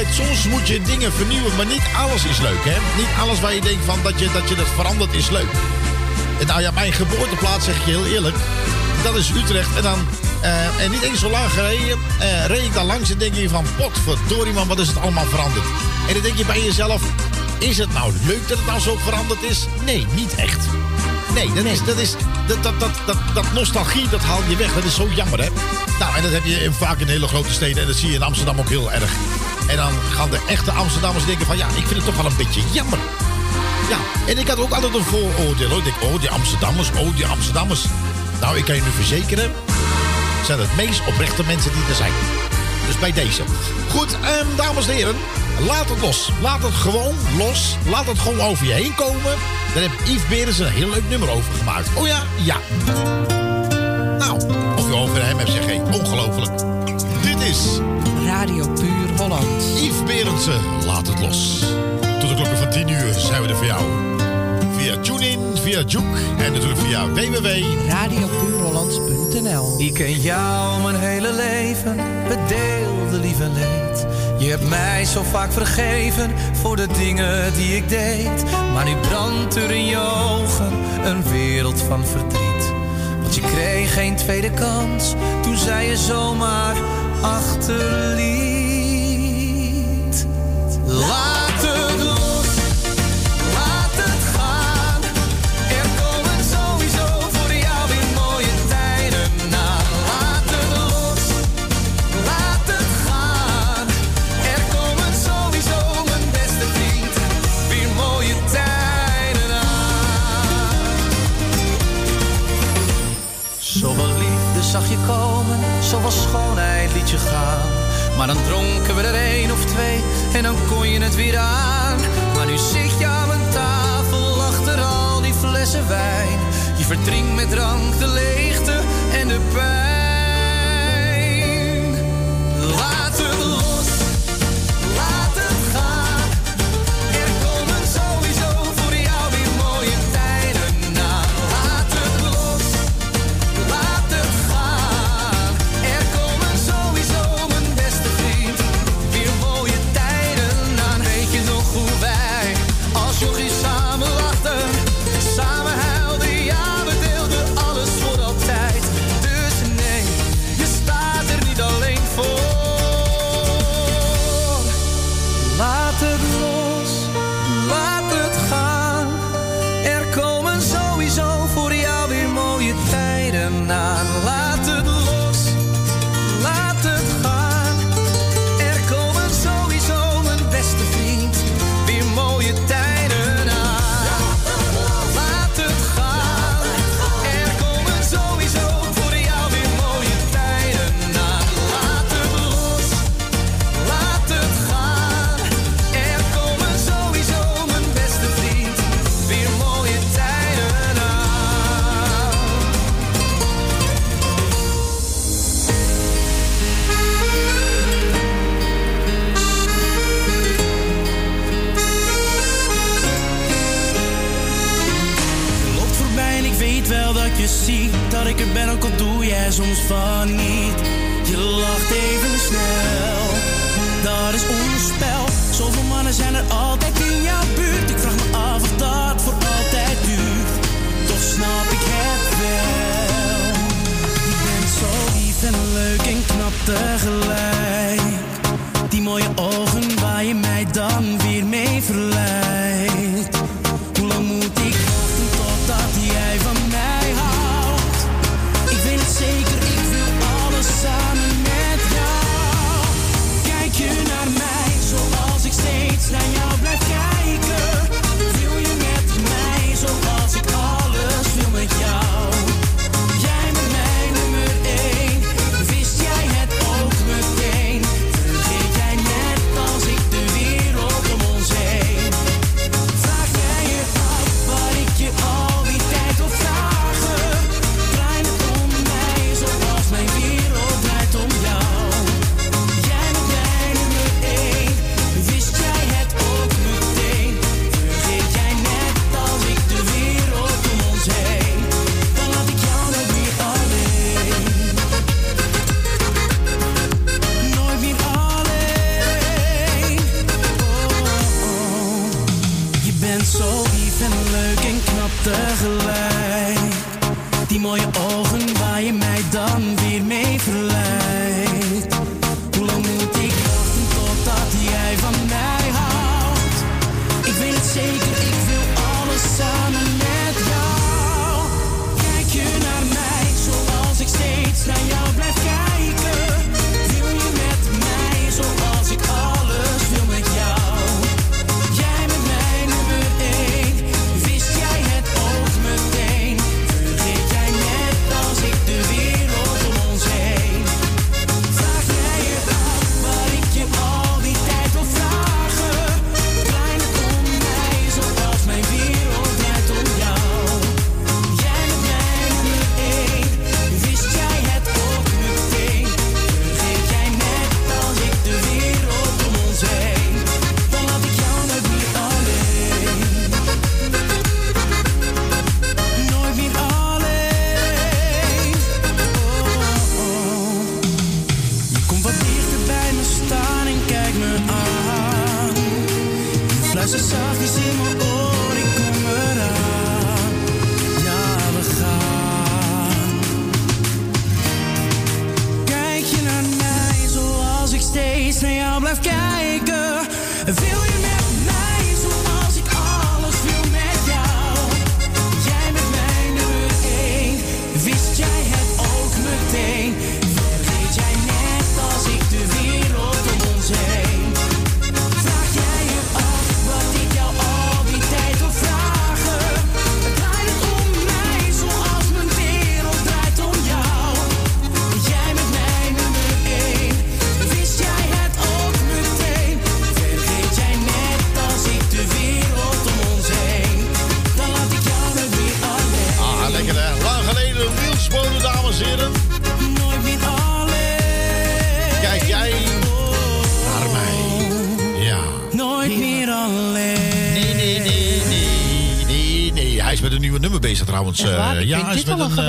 Altijd, soms moet je dingen vernieuwen, maar niet alles is leuk, hè? Niet alles waar je denkt van dat je dat, je dat verandert is leuk. En nou ja, mijn geboorteplaats, zeg ik je heel eerlijk, dat is Utrecht. En dan, eh, en niet eens zo lang gereden, eh, reed ik daar langs en denk je van, potverdorie man, wat is het allemaal veranderd. En dan denk je bij jezelf, is het nou leuk dat het nou zo veranderd is? Nee, niet echt. Nee, dat is, dat is, dat, dat, dat, dat, dat nostalgie, dat haal je weg. Dat is zo jammer, hè? Nou, en dat heb je in- vaak in hele grote steden. En dat zie je in Amsterdam ook heel erg. En dan gaan de echte Amsterdammers denken van... ja, ik vind het toch wel een beetje jammer. Ja, en ik had ook altijd een vooroordeel. hoor. Ik denk, oh, die Amsterdammers, oh, die Amsterdammers. Nou, ik kan je nu verzekeren... zijn het meest oprechte mensen die er zijn. Dus bij deze. Goed, ehm, dames en heren. Laat het los. Laat het gewoon los. Laat het gewoon over je heen komen. Daar heeft Yves Berens een heel leuk nummer over gemaakt. Oh ja? Ja. Nou, of je over hem hebt, zeg. Ongelooflijk. Dit is... Radio Puur Holland. Yves Berendsen, laat het los. Tot de klokken van 10 uur zijn we er voor jou. Via TuneIn, via Juke en natuurlijk via www.radiopuurhollands.nl Ik ken jou mijn hele leven, het deelde lief en leed. Je hebt mij zo vaak vergeven voor de dingen die ik deed. Maar nu brandt er in je ogen een wereld van verdriet. Want je kreeg geen tweede kans toen zij je zomaar achterliet. Zag je komen, zoveel schoonheid liet je gaan. Maar dan dronken we er één of twee en dan kon je het weer aan. Maar nu zit je aan mijn tafel achter al die flessen wijn. Je verdrinkt met drank de leegte en de pijn. Laat het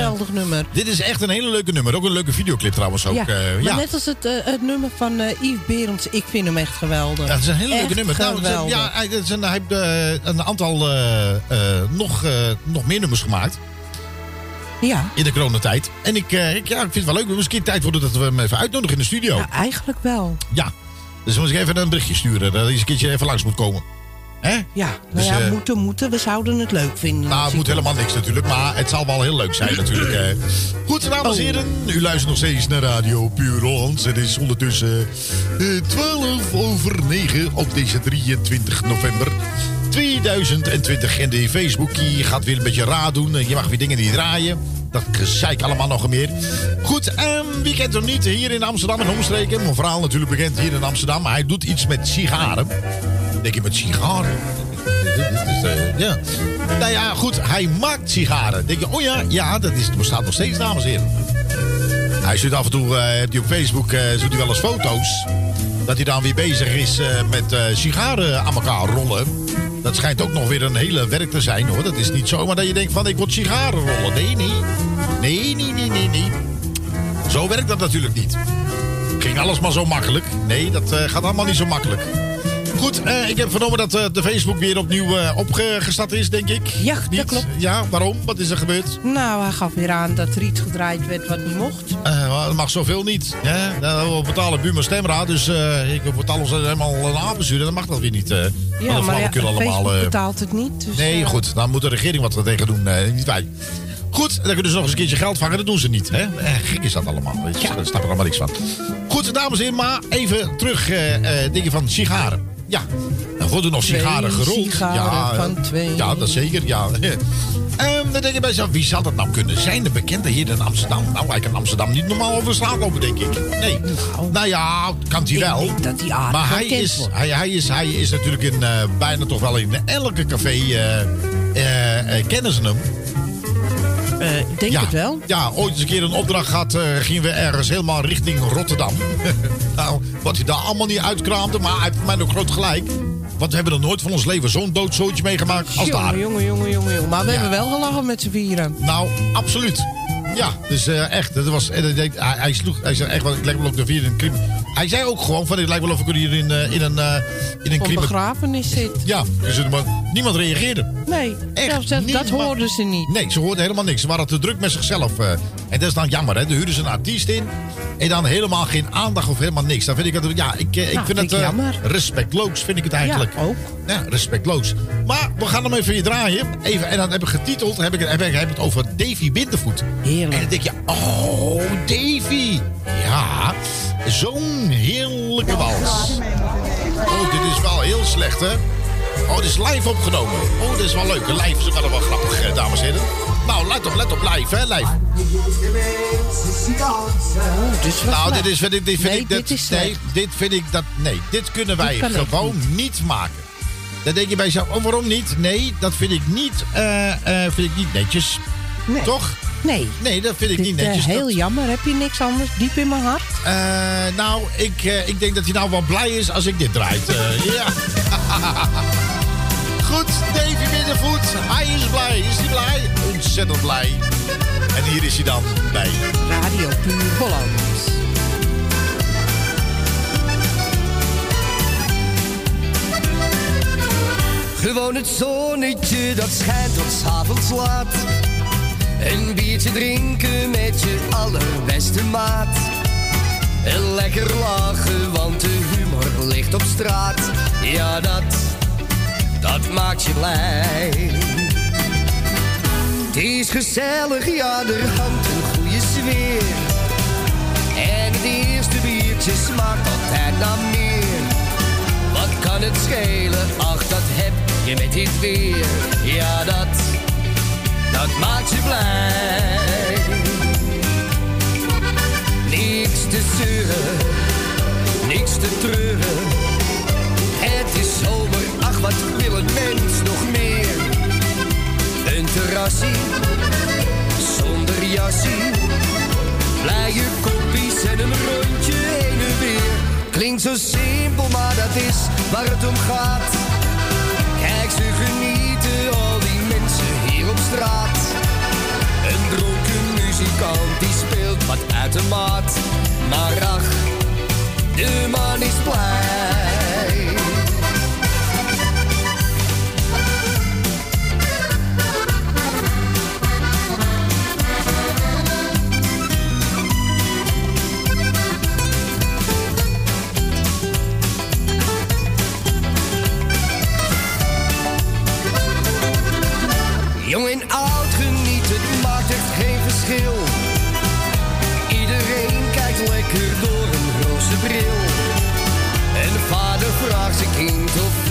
geweldig nummer. Dit is echt een hele leuke nummer. Ook een leuke videoclip trouwens ook. ja, eh, maar ja. net als het, eh, het nummer van eh, Yves Berends, ik vind hem echt geweldig. Ja, dat is een hele leuke nummer. Nou, geweldig. ja, hij, heeft een aantal nog, nog meer nummers gemaakt. Ja. In de coronatijd. En ik, ik, ja, ik vind het wel leuk. Misschien tijd worden dat we hem even uitnodigen in de studio. Ja, eigenlijk wel. Ja. Dus moet ik even een berichtje sturen. Dat hij eens een keertje even langs moet komen. Hè? Ja, nou Dus, ja, eh, moeten, moeten. We zouden het leuk vinden. Nou, het moet helemaal niks natuurlijk, maar het zal wel heel leuk zijn natuurlijk. eh. Goed, dames en heren, u luistert nog steeds naar Radio Puur Hollands. Het is ondertussen eh, 12 over 9 op deze 23 november 2020. En de Facebookie gaat weer een beetje raar doen. Eh, Je mag weer dingen niet draaien. Dat gezeik allemaal nog meer. Goed, ehm, wie kent hem niet? Hier in Amsterdam en omstreken. Mijn verhaal natuurlijk bekend hier in Amsterdam. Maar hij doet iets met sigaren. Denk je met sigaren? Dus, eh, ja. Nou ja, goed, hij maakt sigaren. Denk je, oh ja, ja, dat is, bestaat nog steeds, dames en heren. Hij stuurt af en toe heeft hij op Facebook doet hij wel eens foto's. Dat hij dan weer bezig is met sigaren aan elkaar rollen. Dat schijnt ook nog weer een hele werk te zijn hoor. Dat is niet zomaar dat je denkt van ik wil sigaren rollen. Nee, nee. Nee, nee, nee, nee, nee. Zo werkt dat natuurlijk niet. Ging alles maar zo makkelijk. Nee, dat gaat allemaal niet zo makkelijk. Goed, eh, ik heb vernomen dat eh, de Facebook weer opnieuw eh, opgestart is, denk ik. Ja, Niet? dat klopt. Ja, waarom? Wat is er gebeurd? Nou, hij gaf weer aan dat er iets gedraaid werd wat niet mocht. Dat mag zoveel niet. Hè? Nou, we betalen Buma Stemraad, dus ik betaal ons helemaal een aanbestuur. Dan mag dat weer niet. Ja, maar ja, allemaal. Facebook betaalt het niet. Dus, nee, goed. Dan moet de regering wat er tegen doen. niet wij. Goed, dan kunnen ze nog eens een keertje geld vangen. Dat doen ze niet. Hè? Eh, gek is dat allemaal. Daar snap ik allemaal niks van. Goed, dames en heren, maar even terug. eh, dingen van sigaren. Ja, er worden nog Twee sigaren gerold. sigaren ja, van eh, twee. Ja, dat zeker. Ja. Ehm, dan denk je bij jezelf, wie zal dat nou kunnen zijn? De bekende hier in Amsterdam. Nou, hij kan Amsterdam niet normaal over straat lopen, denk ik. Nee. Nou, ja, kan hij wel. dat hij aardig maar hij is, hij, hij, is, hij is natuurlijk in, eh, bijna toch wel in elke café eh, eh, kennen ze hem. Eh, denk ja. het wel. Ja, ooit eens een keer een opdracht gehad, eh, gingen we ergens helemaal richting Rotterdam. nou, wat hij daar allemaal niet uitkraamde, maar hij heeft voor mij nog groot gelijk. Want we hebben nog nooit van ons leven zo'n doodzootje meegemaakt als daar. Jongen, jongen, jongen, jongen. Maar we Ja. hebben wel gelachen met z'n vieren. Nou, absoluut. Ja, dus eh, echt, dat was, hij, hij sloeg, hij zei echt, ik leg me op de vierde klim. Hij zei ook gewoon van, het lijkt wel of ik hier in, eh, in een... eh, in een Op begrafenis zit. Ja, dus, het- maar niemand reageerde. Nee, Echt, zelfs dat, dat hoorden ze niet. Nee, ze hoorden helemaal niks. Ze waren te druk met zichzelf. eh. en dat is dan jammer, hè. Dan huren ze een artiest in. En dan helemaal geen aandacht of helemaal niks. Dan vind ik het, ja, ik, ik Nou, vind het respectloos, vind ik het eigenlijk. Ja, ook. Ja, respectloos. Maar we gaan hem even hier draaien. Even, en dan heb ik getiteld, heb ik, heb ik, heb ik het over Davy Bindervoet. Heerlijk. En dan denk je, oh, Davy. Ja, zo'n heerlijke wals. Oh, dit is wel heel slecht, hè? Oh, dit is live opgenomen. Oh, dit is wel leuk. Live is wel wel grappig, eh, dames en heren. Nou, let op, let op, live, hè, live. Nou, dit is, vind ik, dit vind Nee, ik, dat, dit is nee, dit vind ik, dat, nee, dit kunnen wij Dit gewoon niet. maken. Dan denk je bij jezelf, oh, waarom niet? Nee, dat vind ik niet, eh, vind ik niet netjes. Nee. Toch? Nee. Nee, dat vind ik niet Eh, netjes. heel Dat- jammer. Heb je niks anders diep in mijn hart? eh, nou, ik, eh, ik denk dat hij nou wel blij is als ik dit draait. eh, ja. Goed, Davy Middenvoet. Hij is blij. Is hij blij? Ontzettend blij. En hier is hij dan bij. Radio Puur Holland. Gewoon het zonnetje dat schijnt tot 's avonds laat. Een biertje drinken met je allerbeste maat. En lekker lachen, want de humor ligt op straat. Ja, dat, dat maakt je blij. Het is gezellig, ja, er hangt een goede sfeer. En het eerste biertje smaakt altijd naar meer. Wat kan het schelen? Ach, dat heb je met dit weer. Ja, dat, dat maakt je blij. Niks te zeuren, niks te treuren. Het is zomer, ach, wat wil een mens nog meer? Een terrassie, zonder jassie. Blije koppies en een rondje heen en weer. Klinkt zo simpel, maar dat is waar het om gaat. Kijk, ze genieten, al die mensen hier op straat. Muzikant die speelt wat uit de maat. Maar ach, de man is blij.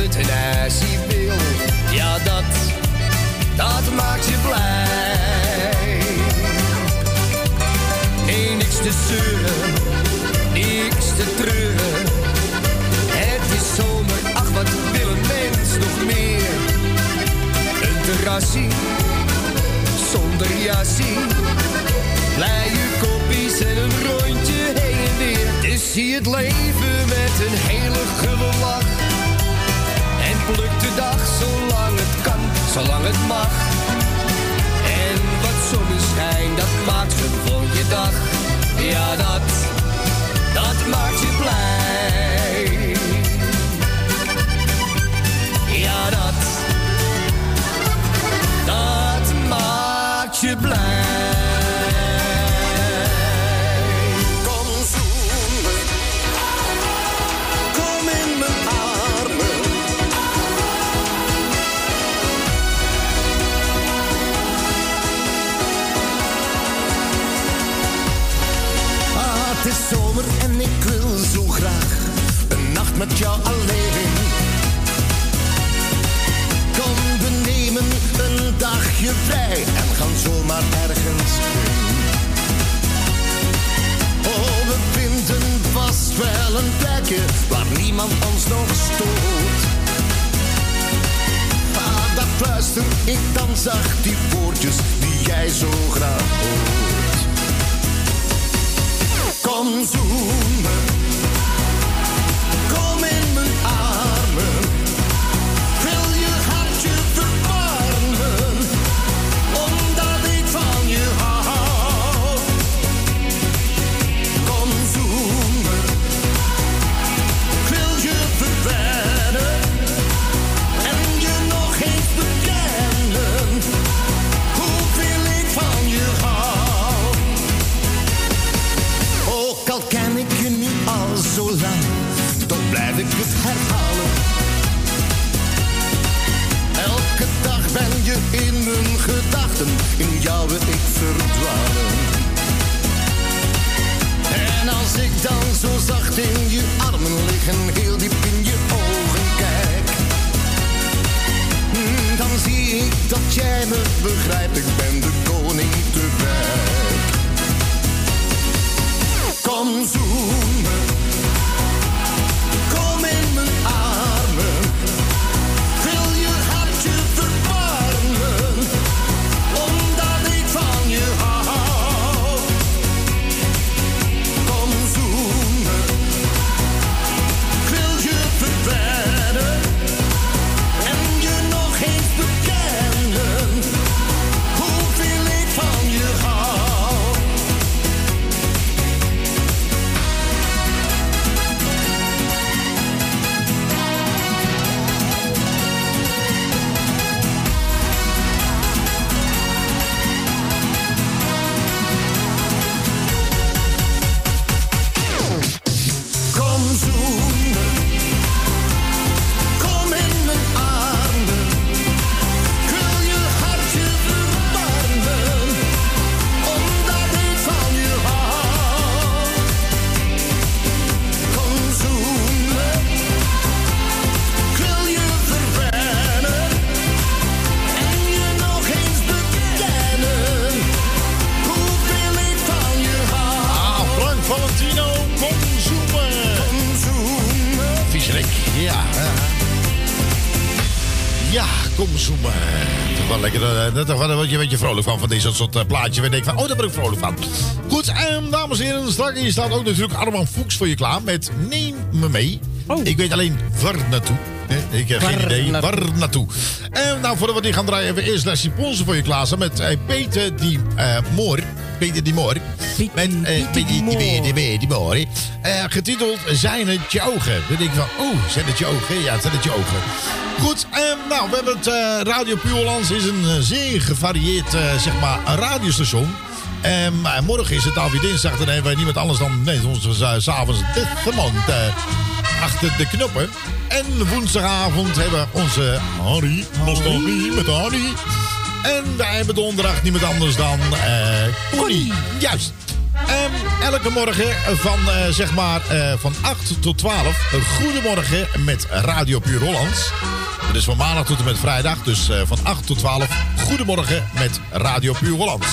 Het wil. Ja, dat, dat maakt je blij. Nee, niks te zeuren, niks te treuren. Het is zomer, ach wat wil een mens nog meer? Een terrassie, zonder jassie. Blije koppies en een rondje heen en weer. Dus zie het leven met een hele gulle lach. Pluk de dag zolang het kan, zolang het mag. En wat zonneschijn, dat maakt gewoon je dag. Ja, dat, dat maakt je blij. Ja, dat, dat maakt je blij. Met jou alleen. Kom, we nemen een dagje vrij en gaan zomaar ergens heen. Oh, we vinden vast wel een plekje waar niemand ons nog stoort. Ah, daar fluister ik dan zacht die woordjes die jij zo graag hoort. Kom, zoen. Gedachten in jouw ik verdwalen. En als ik dan zo zacht in je armen lig en heel diep in je ogen kijk, mm, dan zie ik dat jij me begrijpt. Ik ben de koning te wijk. Word je een beetje vrolijk van, van deze soort eh, plaatjes. Waar je denkt van, oh, daar ben ik vrolijk van. Goed, en dames en heren, straks hier staat ook natuurlijk Arman Fuchs voor je klaar met Neem me mee. Ik weet alleen waar naartoe. Ik heb geen idee waar naartoe. En nou, voordat we die gaan draaien, hebben we eerst Leslie Ponsen voor je klaarstaan met eh, Peter die eh Moor. Peter die Moor. Met eh, Peter die Moor. Getiteld Zijn het je ogen? Dan denk ik van, oh, zijn het je ogen? Ja, zijn het je ogen. Goed, eh, nou, we hebben het eh, Radio Puurlands is een eh, zeer gevarieerd, eh, zeg maar, radiostation. En maar morgen is het alweer dinsdag, dan hebben wij niemand anders dan, nee, ons uh, s'avonds Desmond eh achter de knoppen. En woensdagavond hebben we onze Harry, nostalgie met Harry. En wij hebben donderdag niemand anders dan eh Connie. Juist. Ehm, elke morgen van, zeg maar, van 8 tot 12. Een goedemorgen met Radio Puur Hollands. Dat is van maandag tot en met vrijdag. Dus eh, van 8 tot 12. Goedemorgen met Radio Puur Hollands.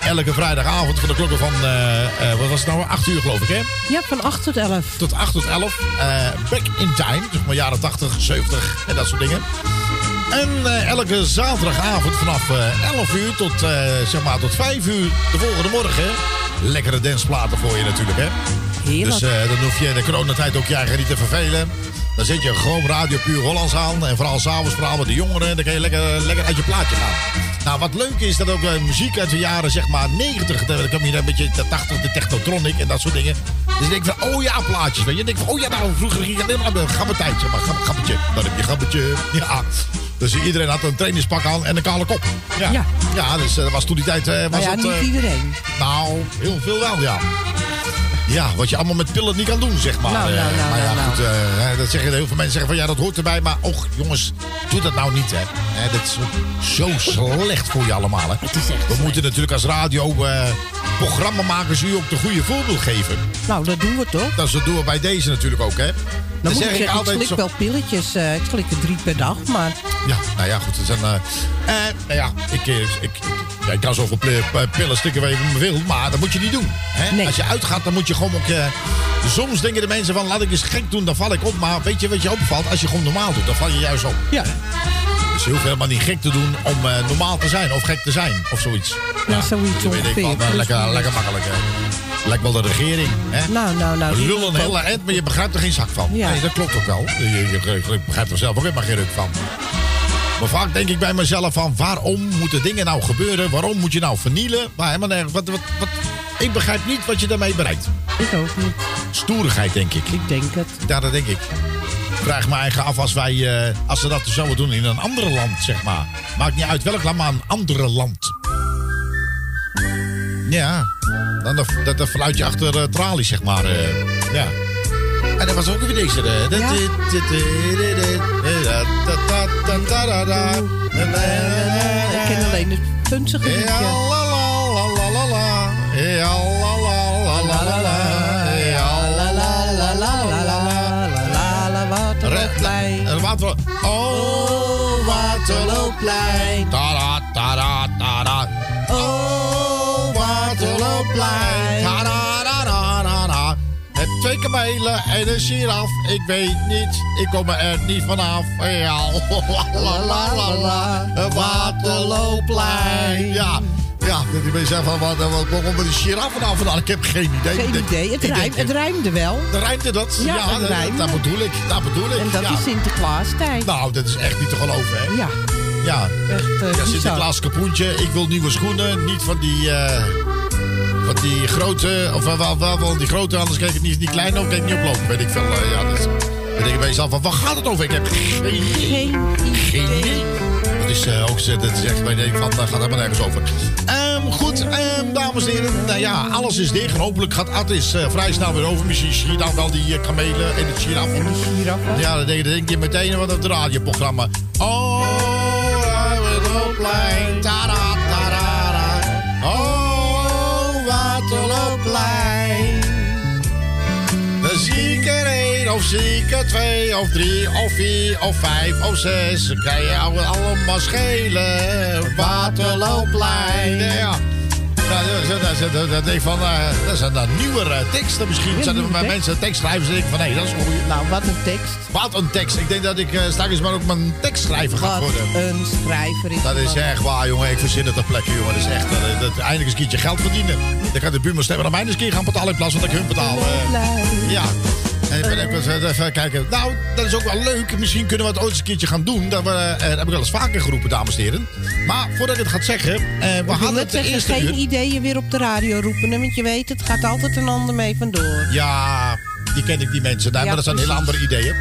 Elke vrijdagavond van de klokken van, eh, wat was het nou, 8 uur geloof ik hè? Ja, van 8 tot 11. Tot 8 tot 11. eh, back in time. Dus maar jaren 80, 70 en dat soort dingen. En eh, elke zaterdagavond vanaf eh 11 uur tot, zeg maar, tot 5 uur de volgende morgen. Lekkere dansplaten voor je natuurlijk, hè? Heerlijk. Dus dan hoef je in de coronatijd ook je eigen niet te vervelen. Dan zet je gewoon Radio Puur Hollands aan. En vooral s'avonds, vooral met de jongeren, dan kan je lekker, lekker uit je plaatje gaan. Nou, wat leuk is, dat ook eh, muziek uit de jaren, zeg maar, 90. Dan kom je een beetje de 80, de technotronic en dat soort dingen. Dus ik denk van, oh ja, plaatjes. Weet je. Denk van, oh ja, nou, vroeger ging het helemaal een gabbetijt, zeg maar. Gab- Gabbetje. Dan heb je gabbetje. Ja. Dus iedereen had een trainingspak aan en een kale kop. Ja. Ja. Ja, dus eh, dat was toen die tijd... eh, was Maar ja, het, niet eh, iedereen. nou, heel veel wel, ja. Ja, wat je allemaal met pillen niet kan doen, zeg maar. Nou, nou, Eh, nou, maar ja, nou, nou. goed, eh, dat zeggen heel veel mensen zeggen van ja, dat hoort erbij. Maar och, jongens, doe dat nou niet, hè. Hè, dat is zo slecht voor je allemaal, hè. We moeten natuurlijk als radio eh programmamakers u ook de goede voorbeeld geven. Nou, dat doen we toch? Dat doen we bij deze natuurlijk ook, hè. Dan moet zeg ik zeggen, ik slik zo- wel pilletjes. eh, ik slik er drie per dag, maar... Ja, nou ja, goed. Het zijn, eh, eh, nou ja, ik, ik, ik, ja, ik kan zoveel pil- pillen stikken waar je wil, maar dat moet je niet doen. Hè? Als je uitgaat, dan moet je gewoon ook... soms denken de mensen van, laat ik eens gek doen, dan val ik op. Maar weet je wat je opvalt? Als je gewoon normaal doet, dan val je juist op. Ja. Dus je hoeft helemaal niet gek te doen om eh, normaal te zijn of gek te zijn of zoiets. Ja, zoiets weet ik ongeveer. eh, lekker, lekker makkelijk, hè. Lijkt wel de regering, hè. Nou, nou, nou. Lullen een hele eind, maar je begrijpt er geen zak van. Ja. Nee, dat klopt ook wel. Je, je, je begrijpt er zelf ook helemaal geen ruk van. Maar vaak denk ik bij mezelf van... waarom moeten dingen nou gebeuren? Waarom moet je nou vernielen? Maar helemaal nergens. Wat, wat, wat, ik begrijp niet wat je daarmee bereikt. Ik ook niet. Stoerigheid, denk ik. Ik denk het. Ja, dat denk ik. Ik vraag me eigen af als wij... eh, als ze dat zouden doen in een andere land, zeg maar. Maakt niet uit welk land, maar een andere land. Ja. Dan dat, dat, dat fluit je achter eh, tralies, zeg maar. eh, ja. En dat was ook weer deze. Ik ken alleen het gunstige Ja, liedje. la la la la la la. Ja, la la Oh, Waterlooplein. Tada, tada, tada. Oh, Waterlooplein. Tada, da, da, da, da. Met twee kamelen en een giraf. Ik weet niet, ik kom er niet vanaf. Ja, la la la la la. Waterlooplein. Ja. Ja, die mensen zeggen van, wat, wat, komt er die giraf vanaf vandaan? Ik heb geen idee. Geen Ik- idee. Het, ik denk- het rijmde wel. Dan rijmde dat? Ja, het dat, rijmde. dat bedoel ik. Dat bedoel ik. En dat ja. is Sinterklaastijd. Nou, dat is echt niet te geloven, hè? Ja. Ja. Echt eh, Ja. Sinterklaas kapoentje. Ik wil nieuwe schoenen. Niet van die... eh, van die grote... Of wel, wel, die grote, anders kijk ik niet die kleine of kijk ik niet oplopen. Weet ik veel. eh, ja, dus, dan denk ik bij jezelf van, waar gaat het over? Ik heb geen idee. Geen idee. Dat eh, ook zo- dat is echt, ik denk van, daar gaat helemaal nergens over. Ehm, goed, ehm, dames en heren. Nou ja, alles is dicht. En hopelijk gaat Attis eh, vrij snel weer over. Misschien zie je dan wel die eh, kamelen en het giraf. En die giraf, Ja, dan denk, denk je meteen wat op het radioprogramma. Oh, Waterloopplein. Tada, tada, da. Oh, Waterloopplein. Dan zie ik er één, of zie ik er twee, of drie, of vier, of vijf, of zes. Dan kan je allemaal schelen. Waterloopplein. Ja. Nou, dat, dat, dat, dat, dat denk ik van, eh, dat zijn dan nieuwere teksten misschien. zijn er tekst. mensen tekst schrijven. Ze denken van, hé, dat is een goeie. Nou, wat een tekst. Wat een tekst. Ik denk dat ik eh, straks maar ook mijn tekstschrijver ga worden. een schrijver is Dat is echt waar, jongen. Ik verzin het ter plekke, jongen. Dat is echt, eh, dat, eindelijk eens een keertje geld verdienen. Dan kan de buurman stemmen aan mij eens een keer gaan betalen in plaats van dat ik hun betaal. eh. ja. En ik ben ik was, eh, even kijken. Nou, dat is ook wel leuk. Misschien kunnen we het ooit eens een keertje gaan doen. Dat, we, eh, dat heb ik wel eens vaker geroepen, dames en heren. Maar voordat ik het ga zeggen, eh, we Ik hadden het zeggen, eerste geen uur. ideeën weer op de radio roepen. hè, Want je weet, het gaat altijd een ander mee vandoor. Ja, die ken ik, die mensen. daar, Ja, maar dat zijn hele andere ideeën.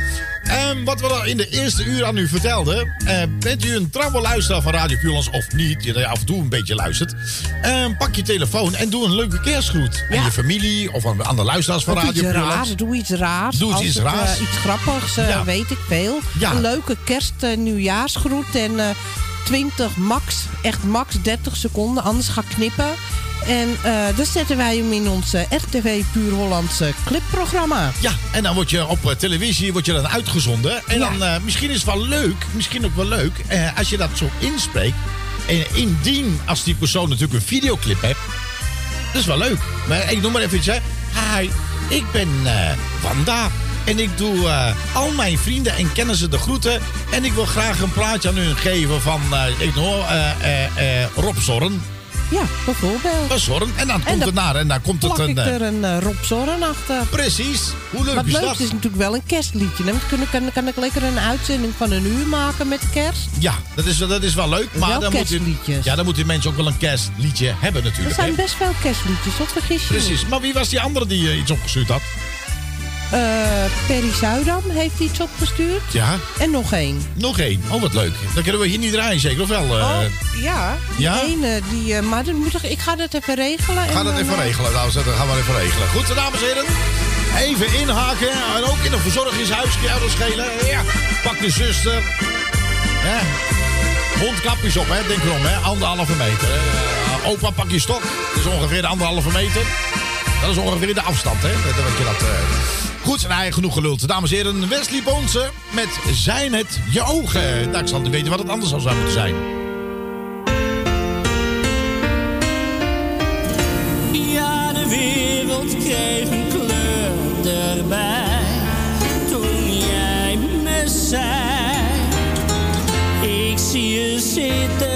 Ehm, wat we al in de eerste uur aan u vertelden. eh, bent u een trouwe luisteraar van Radio Puurlands of niet? Die af en toe een beetje luistert. Ehm, pak je telefoon en doe een leuke kerstgroet. Aan je familie of aan, aan de luisteraars van Of Radio raars, doe iets raars. Doe iets het, eh, iets grappigs, eh, Ja. weet ik veel. Ja. Een leuke kerst, eh, nieuwjaarsgroet en eh 20 max, echt max 30 seconden, anders ga ik knippen. En eh dan zetten wij hem in ons eh, RTV Puur Hollandse clipprogramma. Ja, en dan word je op eh, televisie word je dan uitgezonden. En Ja. dan, eh, misschien is het wel leuk, misschien ook wel leuk, eh, als je dat zo inspreekt. En indien, als die persoon natuurlijk een videoclip hebt, dat is wel leuk. Maar ik noem maar even iets, hè. Hi, ik ben eh, Wanda. En ik doe eh, al mijn vrienden en kennissen de groeten. En ik wil graag een plaatje aan hun geven van, eh, ik hoor, eh, eh, eh, Rob Zorn. Ja, bijvoorbeeld. Rob Zorn. En dan komt dan het naar en dan komt het een... eh, er een eh, Rob Zorren achter. Precies. Hoe leuk Wat is leuk dat? is natuurlijk wel een kerstliedje. kunnen, kan, kan ik lekker een uitzending van een uur maken met kerst. Ja, dat is, dat is wel leuk. Maar Wel dan moet ja, dan moeten die mensen ook wel een kerstliedje hebben Er natuurlijk. zijn hè? best veel kerstliedjes, dat vergis je. Precies. Maar wie was die andere die eh, iets opgestuurd had? Eh, Perry Zuidam heeft iets opgestuurd. Ja. En nog één. Nog één. Oh, wat leuk. Dan kunnen we hier niet draaien, zeker of wel? eh? Oh, ja. Die ja? ene, die, eh, maar dan moet ik, ik ga dat even regelen. Ga en dat even regelen. Nou, dat gaan we even regelen. Goed, dames en heren. Even inhaken. En ook in een verzorgingshuis. Dat schelen. Ja. Pak de zuster. Ja. Mondkapjes op, hè. Denk erom, hè. Anderhalve meter. hè. opa, pak je stok. Dat is ongeveer de anderhalve meter. Dat is ongeveer de afstand, hè. Dat, dat je dat... Goed, nou, genoeg geluld. Dames en heren, Wesley Bonse met Zijn het je ogen. Nou, ik zal niet weten wat het anders zou moeten zijn. Ja, de wereld kreeg een kleur erbij. Toen jij me zei, ik zie je zitten.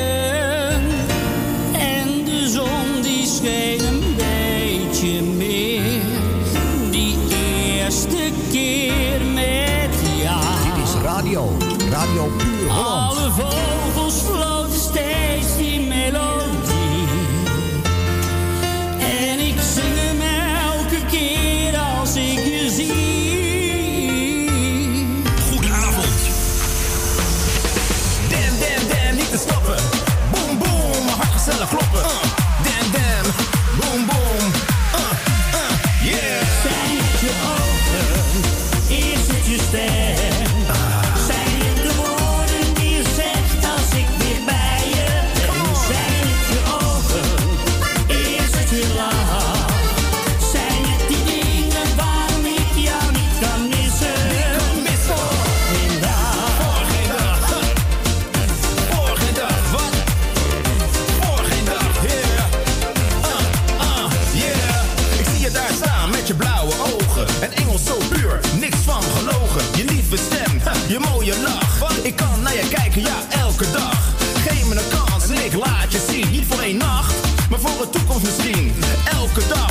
que t'as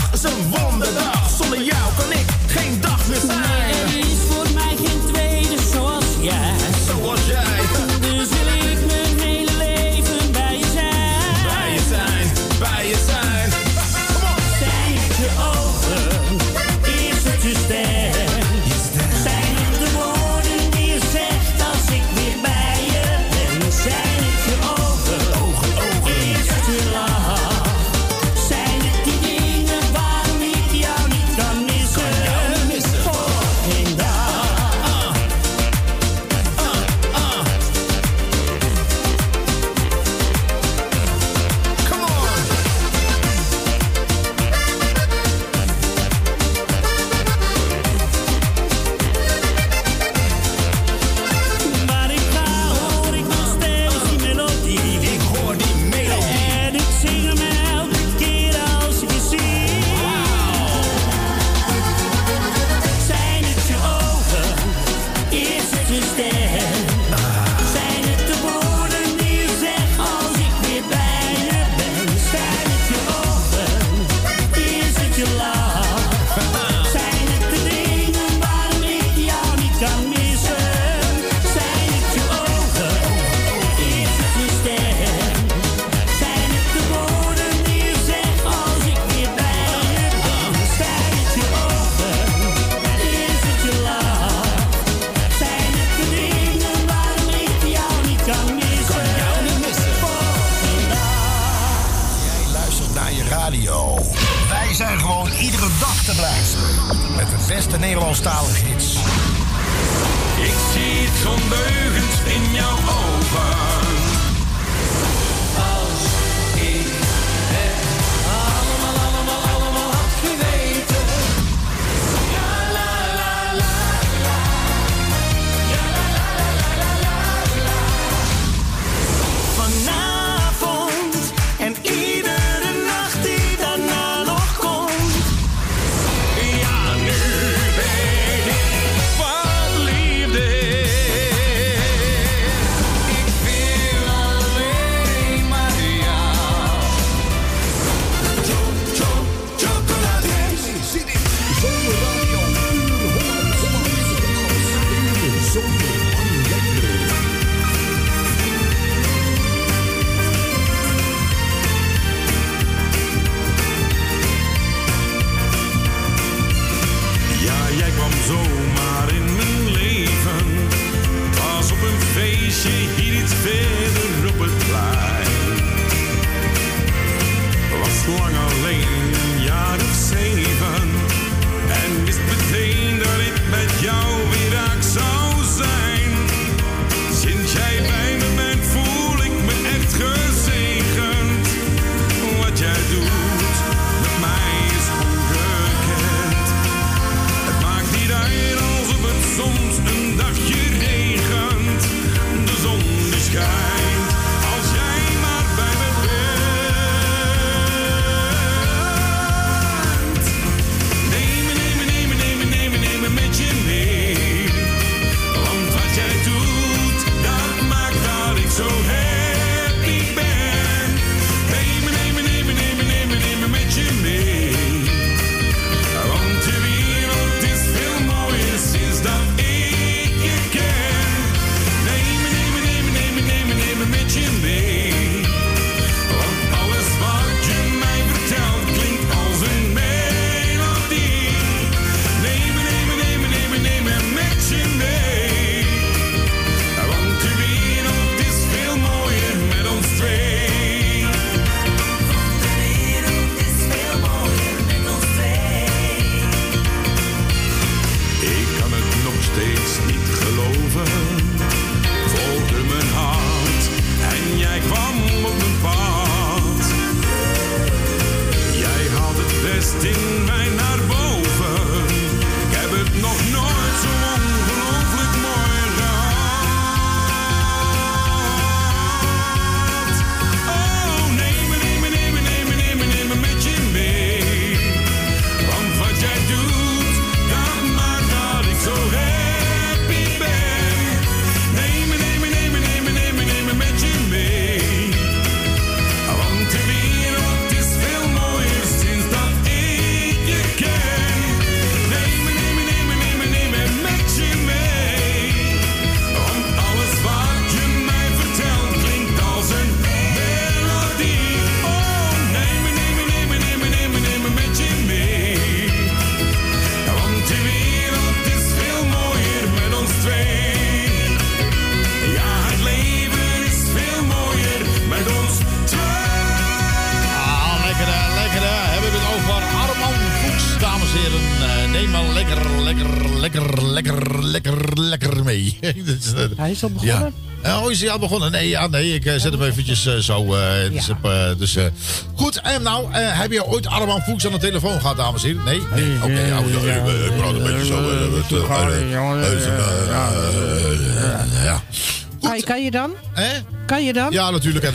is al begonnen? Ja. Oh, is hij al begonnen? Nee, ja, nee ik eh, zet hem eventjes eh, zo. eh, dus heb, eh, dus, eh, goed, en nou, eh, heb je ooit Arman Fuchs aan de telefoon gehad, dames en heren? Nee? Nee, oké, ja, ja, ja, ik praat een beetje zo. Ja. Kan, kan je dan? Hè? Kan je dan? Ja, natuurlijk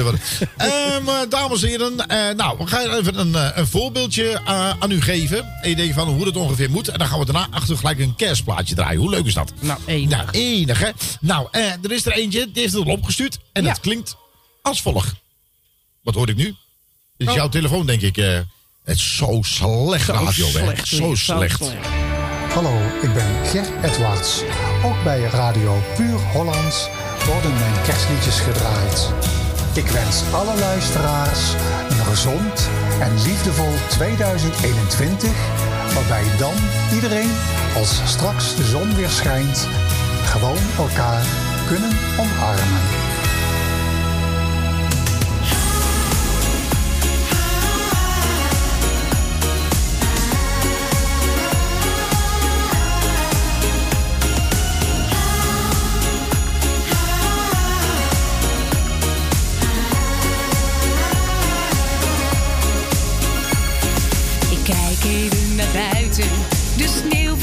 eh, dames en heren, eh, nou, we gaan even een, eh, een voorbeeldje aan u geven. Een idee van hoe het ongeveer moet. En dan gaan we daarna achter gelijk een kerstplaatje draaien. Hoe leuk is dat? Nou, enig. Nou, enig, hè? Nou, eh, er is er eentje, die heeft het al opgestuurd. En het klinkt als volgt. Wat hoor ik nu? Dit is Oh. jouw telefoon, denk ik. eh. het is zo slecht Zo radio, hè? slecht, Zo zo slecht. slecht. Hallo, ik ben Ger Edwards. Ook bij Radio Puur Hollands worden mijn kerstliedjes gedraaid. Ik wens alle luisteraars een gezond en liefdevol 2021, waarbij dan iedereen, als straks de zon weer schijnt, gewoon elkaar kunnen omarmen. Buiten, de sneeuw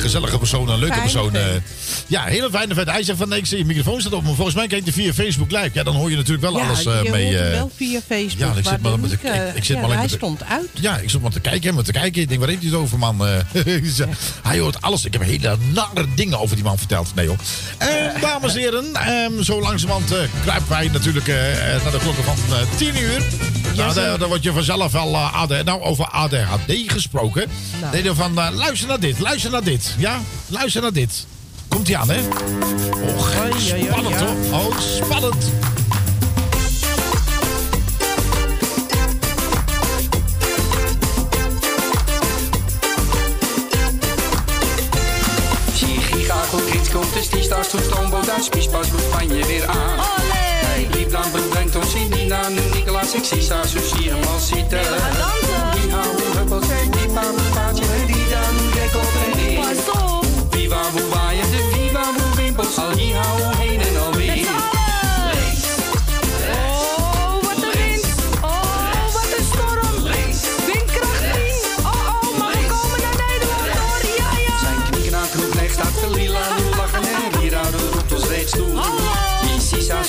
gezellige persoon. Een leuke Fijne persoon. Eh. ja, hele fijne vent. Hij zegt van nee, ik zie je microfoon staat op. Maar volgens mij kijk je via Facebook live. Ja, dan hoor je natuurlijk wel ja, alles eh, je mee. hoort hem eh, wel via Facebook. ja, ik zit maar eh, ik- ik zit ja, maar alleen Hij stond uit. Ja, ik zat maar te kijken, maar te kijken. Ik denk, waar heeft hij het over, man? Eh, Hij hoort alles. Ik heb hele nare dingen over die man verteld. Nee, hoor. Eh, dames en heren, ehm, zo langzamerhand eh kruipen wij natuurlijk eh, eh, naar de klokken van eh 10 uur. Nou, dan, dan word je vanzelf wel eh, AD, nou, over ADHD gesproken. Nou. Nee, dan van, eh, luister naar dit, luister naar dit. Ja, luister naar dit. Komt ie aan, hè? Och, spannend, hoor. Oh, spannend. Komt de stiestas toen stoomboot uit Spiespas doet Spanje weer aan. Hij liep dan brengt ons in Nina, nu Nicolaas, ik zie sta zo zie hem al zitten. Die houden huppels die papaatje, die dan gek op en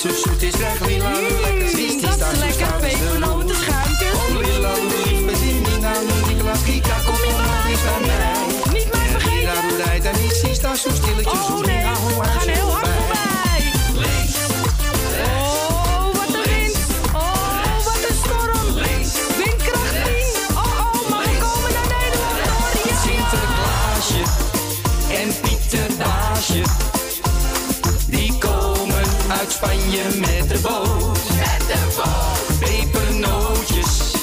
sisa zo zoet is weg, lila, lekker zie, die staat zo de. Oh lila, hoe lief we zien, Nina, Kika, kom je maar eens bij mij. Niet mij vergeten. Rijdt en die zie staat zo stilletjes, Oh, nee. Spanje met de boot. Met de boot. Pepernootjes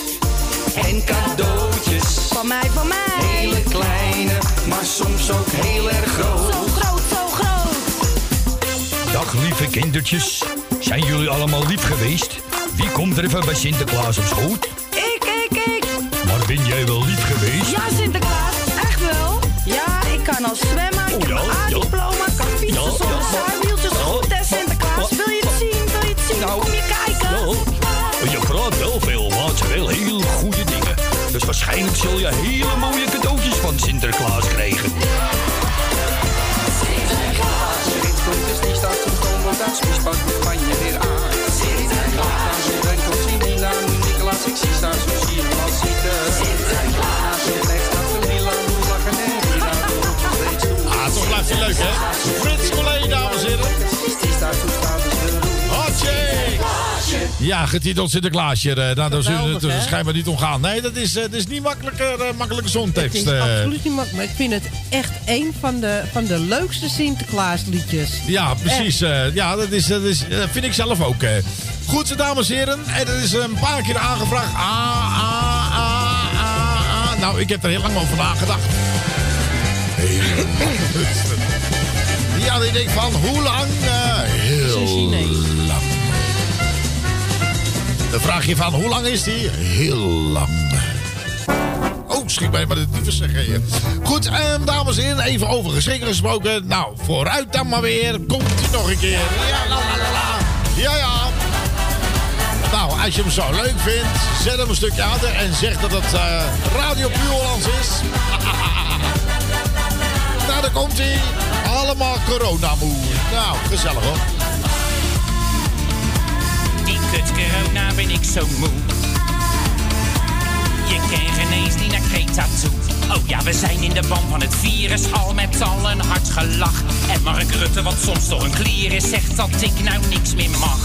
en cadeautjes. Van mij, van mij. Hele kleine, maar soms ook heel erg groot. Zo groot, zo groot. Dag lieve kindertjes. Zijn jullie allemaal lief geweest? Wie komt er even bij Sinterklaas op schoot? Ik, ik, ik. Maar ben jij wel lief geweest? Ja, Sinterklaas. Echt wel. Ja, ik kan al zwemmen. Ik Oh, heb ja, een ja. A-diploma. Ik kan fietsen Ja, zonder ja. zuiwieltjes. Ja. Goed, hè, Nou, Kom je kijken? Je praat wel veel, maar het zijn wel heel goede dingen. Dus waarschijnlijk zul je hele mooie cadeautjes van Sinterklaas krijgen. Sinterklaas dus die staat toen uit Spiespas doet Spanje weer aan. Sinterklaas brengt ons in Nina, nu Nicolaas, ik zie staat zo zie zitten. Sinterklaas lachen en roept ons reeds toe. Ah, toch blijft hij leuk, hè? Frits Collé, dames en heren. Ja, getiteld Sinterklaasje. eh, Nou, daar zullen we het schijnbaar niet omgaan. Nee, dat is, eh, dat is niet makkelijke, eh, makkelijke Het zontekst. is eh. absoluut niet makkelijk. Maar ik vind het echt een van de, van de leukste Sinterklaasliedjes. Ja, precies. ja, dat, is, dat, is, dat vind ik zelf ook. Goed, dames en heren. En dat is een paar keer aangevraagd. Ah, ah, ah, ah, ah. Nou, ik heb er heel lang over nagedacht. Heel. Ja, ik denk van, hoe lang? Heel lang. Dan vraag je van, hoe lang is die? Heel lang. Oh, schiet mij maar dit niet zeggen. Goed, ehm, dames en heren, even over geschenken gesproken. Nou, vooruit dan maar weer. Komt ie nog een keer. Ja, la, la, la. Ja, ja. Nou, als je hem zo leuk vindt, zet hem een stukje harder en zeg dat het eh, Radio Puur is. nou, daar komt hij. Allemaal coronamoe. Nou, gezellig hoor. Die kut corona ben ik zo moe. Je kan geen niet naar Kreta toe. Oh ja, we zijn in de band van het virus, al met al een hard gelach. En Mark Rutte, wat soms toch een klier is, zegt dat ik nou niks meer mag.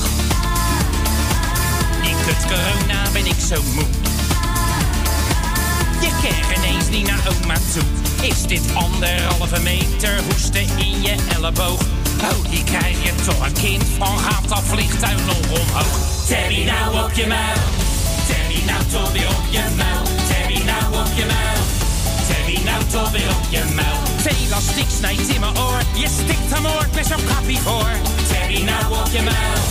Die kut corona ben ik zo moe. Je kan geen niet naar oma toe. Is dit anderhalve meter hoesten in je elleboog? Oh, die krijg je toch een kind van gaat dat vliegtuig nog omhoog. Terry nou op je muil. Terry nou toch weer op je muil. Terry nou op je muil. Terry nou toch weer op je muil. Twee elastiek snijdt in mijn oor. Je stikt hem oor, ben zo'n kappie voor. Terry nou op je muil.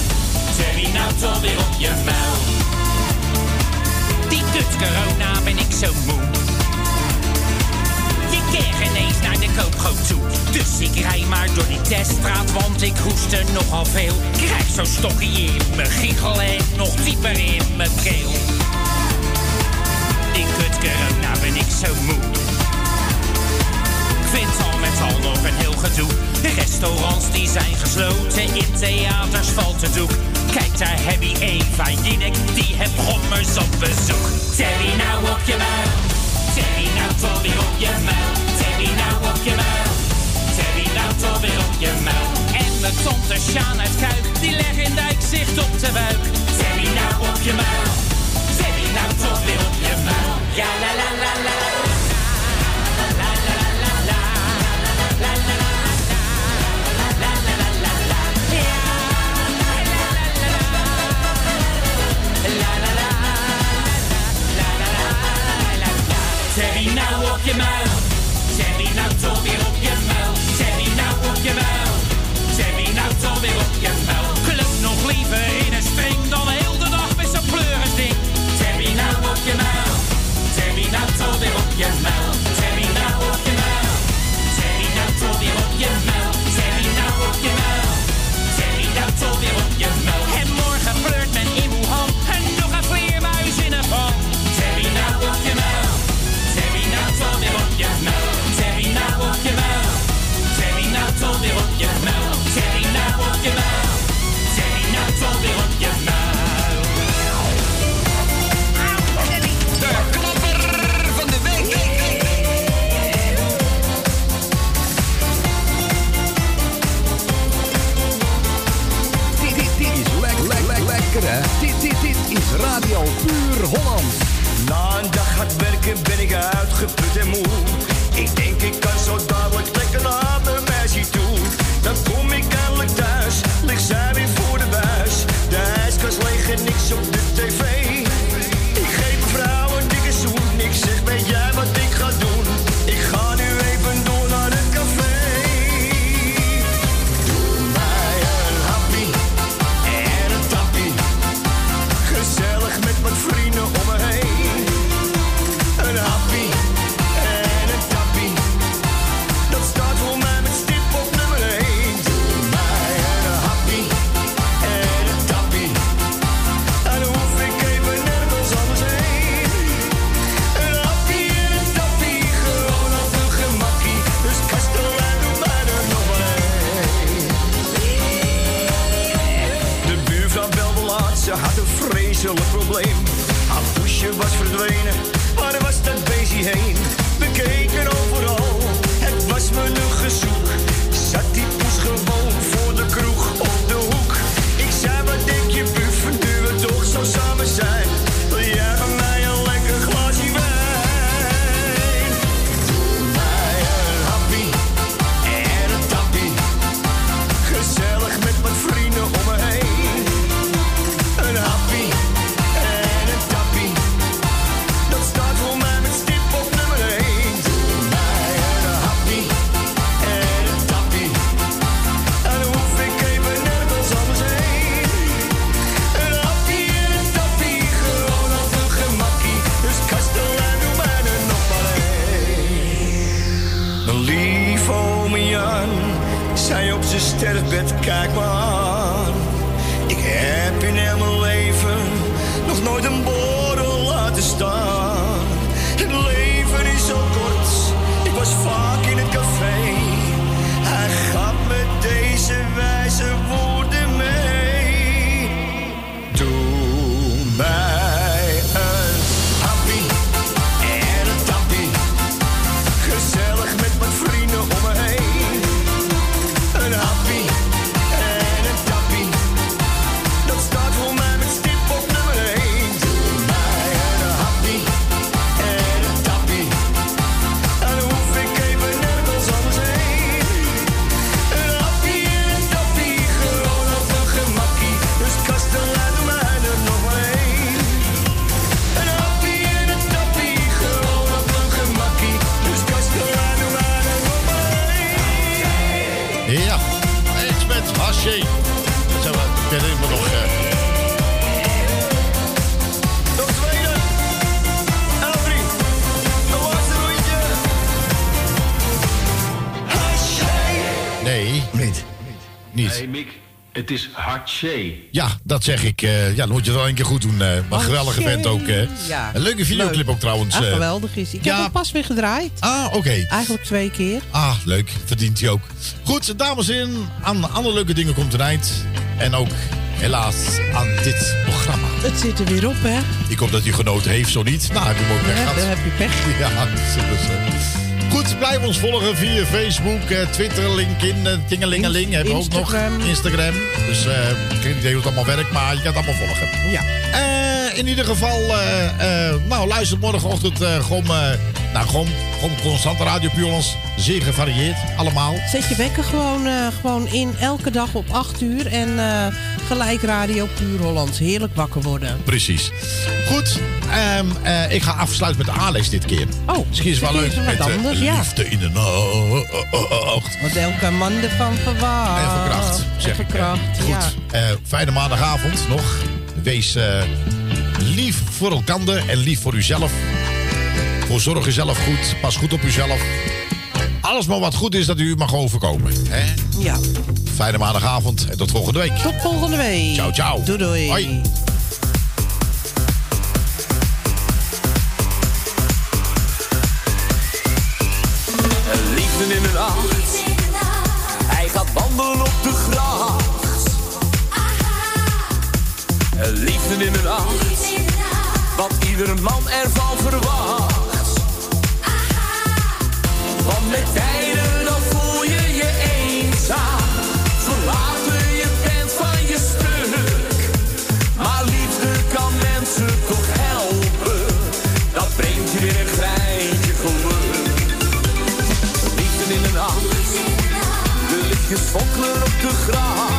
Terry nou toch weer op je muil. Die kut corona ben ik zo moe keer ineens naar de koopgoot toe. Dus ik rij maar door die teststraat, want ik hoest er nogal veel. Krijg zo'n stokje in mijn giegel en nog dieper in mijn keel. Die kut corona ben ik zo moe. Ik vind al met al nog een heel gedoe. De restaurants die zijn gesloten, in theaters valt het doek. Kijk, daar heb je Eva die heb gommers op bezoek. Terry, die nou op je buik. Teddy, nou toch weer op je muil. Teddy, nou op je muil. Teddy, nou toch weer op je muil. En mijn tante Sjaan uit Kuik, die leg in dijk op de buik. Teddy, nou op je muil. Teddy, nou toch weer op je muil. Ja, la, la, la, la. Terry, nou op je muil. Terry, nou toch weer op je muil. Terry, nou op je muil. Terry, nou weer op je muil. Kluk nog liever in een spring dan heel de dag met zo'n pleurisding. Terry, nou op je muil. Terry, nou weer op je muil. Radio Puur Holland. Na een dag hard werken ben ik uitgeput en moe. Ik denk ik kan zo dadelijk lekker trekken. Dat zeg ik. eh, ja, dan moet je het wel een keer goed doen. eh maar geweldige vent ook. eh. Ja. Een leuke videoclip Leuk. ook trouwens. Ah, eh. geweldig is. Ik ja. heb hem pas weer gedraaid. Ah, oké. Eigenlijk twee keer. Ah, leuk. Verdient hij ook. Goed, dames en heren. Aan andere leuke dingen komt een eind. En ook, helaas, aan dit programma. Het zit er weer op, hè? Ik hoop dat u genoten heeft, zo niet. Nou, heb je hem ook Ja, gehad. dan heb je pech. Ja, dus, eh. Goed, blijf ons volgen via Facebook, eh, Twitter, LinkedIn, eh, Tingelingeling. Hebben we ook nog. Instagram. Dus eh, ik weet niet hoe het allemaal werkt, maar je kan het allemaal volgen. Ja. In ieder geval, nou, luister morgenochtend gewoon, nou, gewoon, gewoon constante Radio Puurlands. Zeer gevarieerd, allemaal. Zet je wekker gewoon, eh, gewoon in elke dag op 8 uur. En eh, gelijk Radio Puur Hollands. Heerlijk wakker worden. Precies. Goed, ehm, eh, ik ga afsluiten met Alex dit keer. Oh, Misschien is het wel leuk met anders, ja. Liefde in de nacht. Wat elke man ervan verwacht. En verkracht, zeg En ik. Goed, ja. fijne maandagavond nog. Wees lief voor elkaar en lief voor uzelf. Voor zorg uzelf goed. Pas goed op uzelf. Alles maar wat goed is dat u mag overkomen. Hè? Ja. Fijne maandagavond en tot volgende week. Tot volgende week. Ciao, ciao. Doei, doei. Hoi. Liefde in de nacht. Hij gaat wandelen op de gracht. Liefde in de nacht. Wat iedere man ervan verwacht. Want met tijden dan voel je je eenzaam. Verlaten je bent van je stuk. Maar liefde kan mensen toch helpen. Dat brengt je weer een greintje geluk. Liefde in de nacht. De lichtjes op de gracht.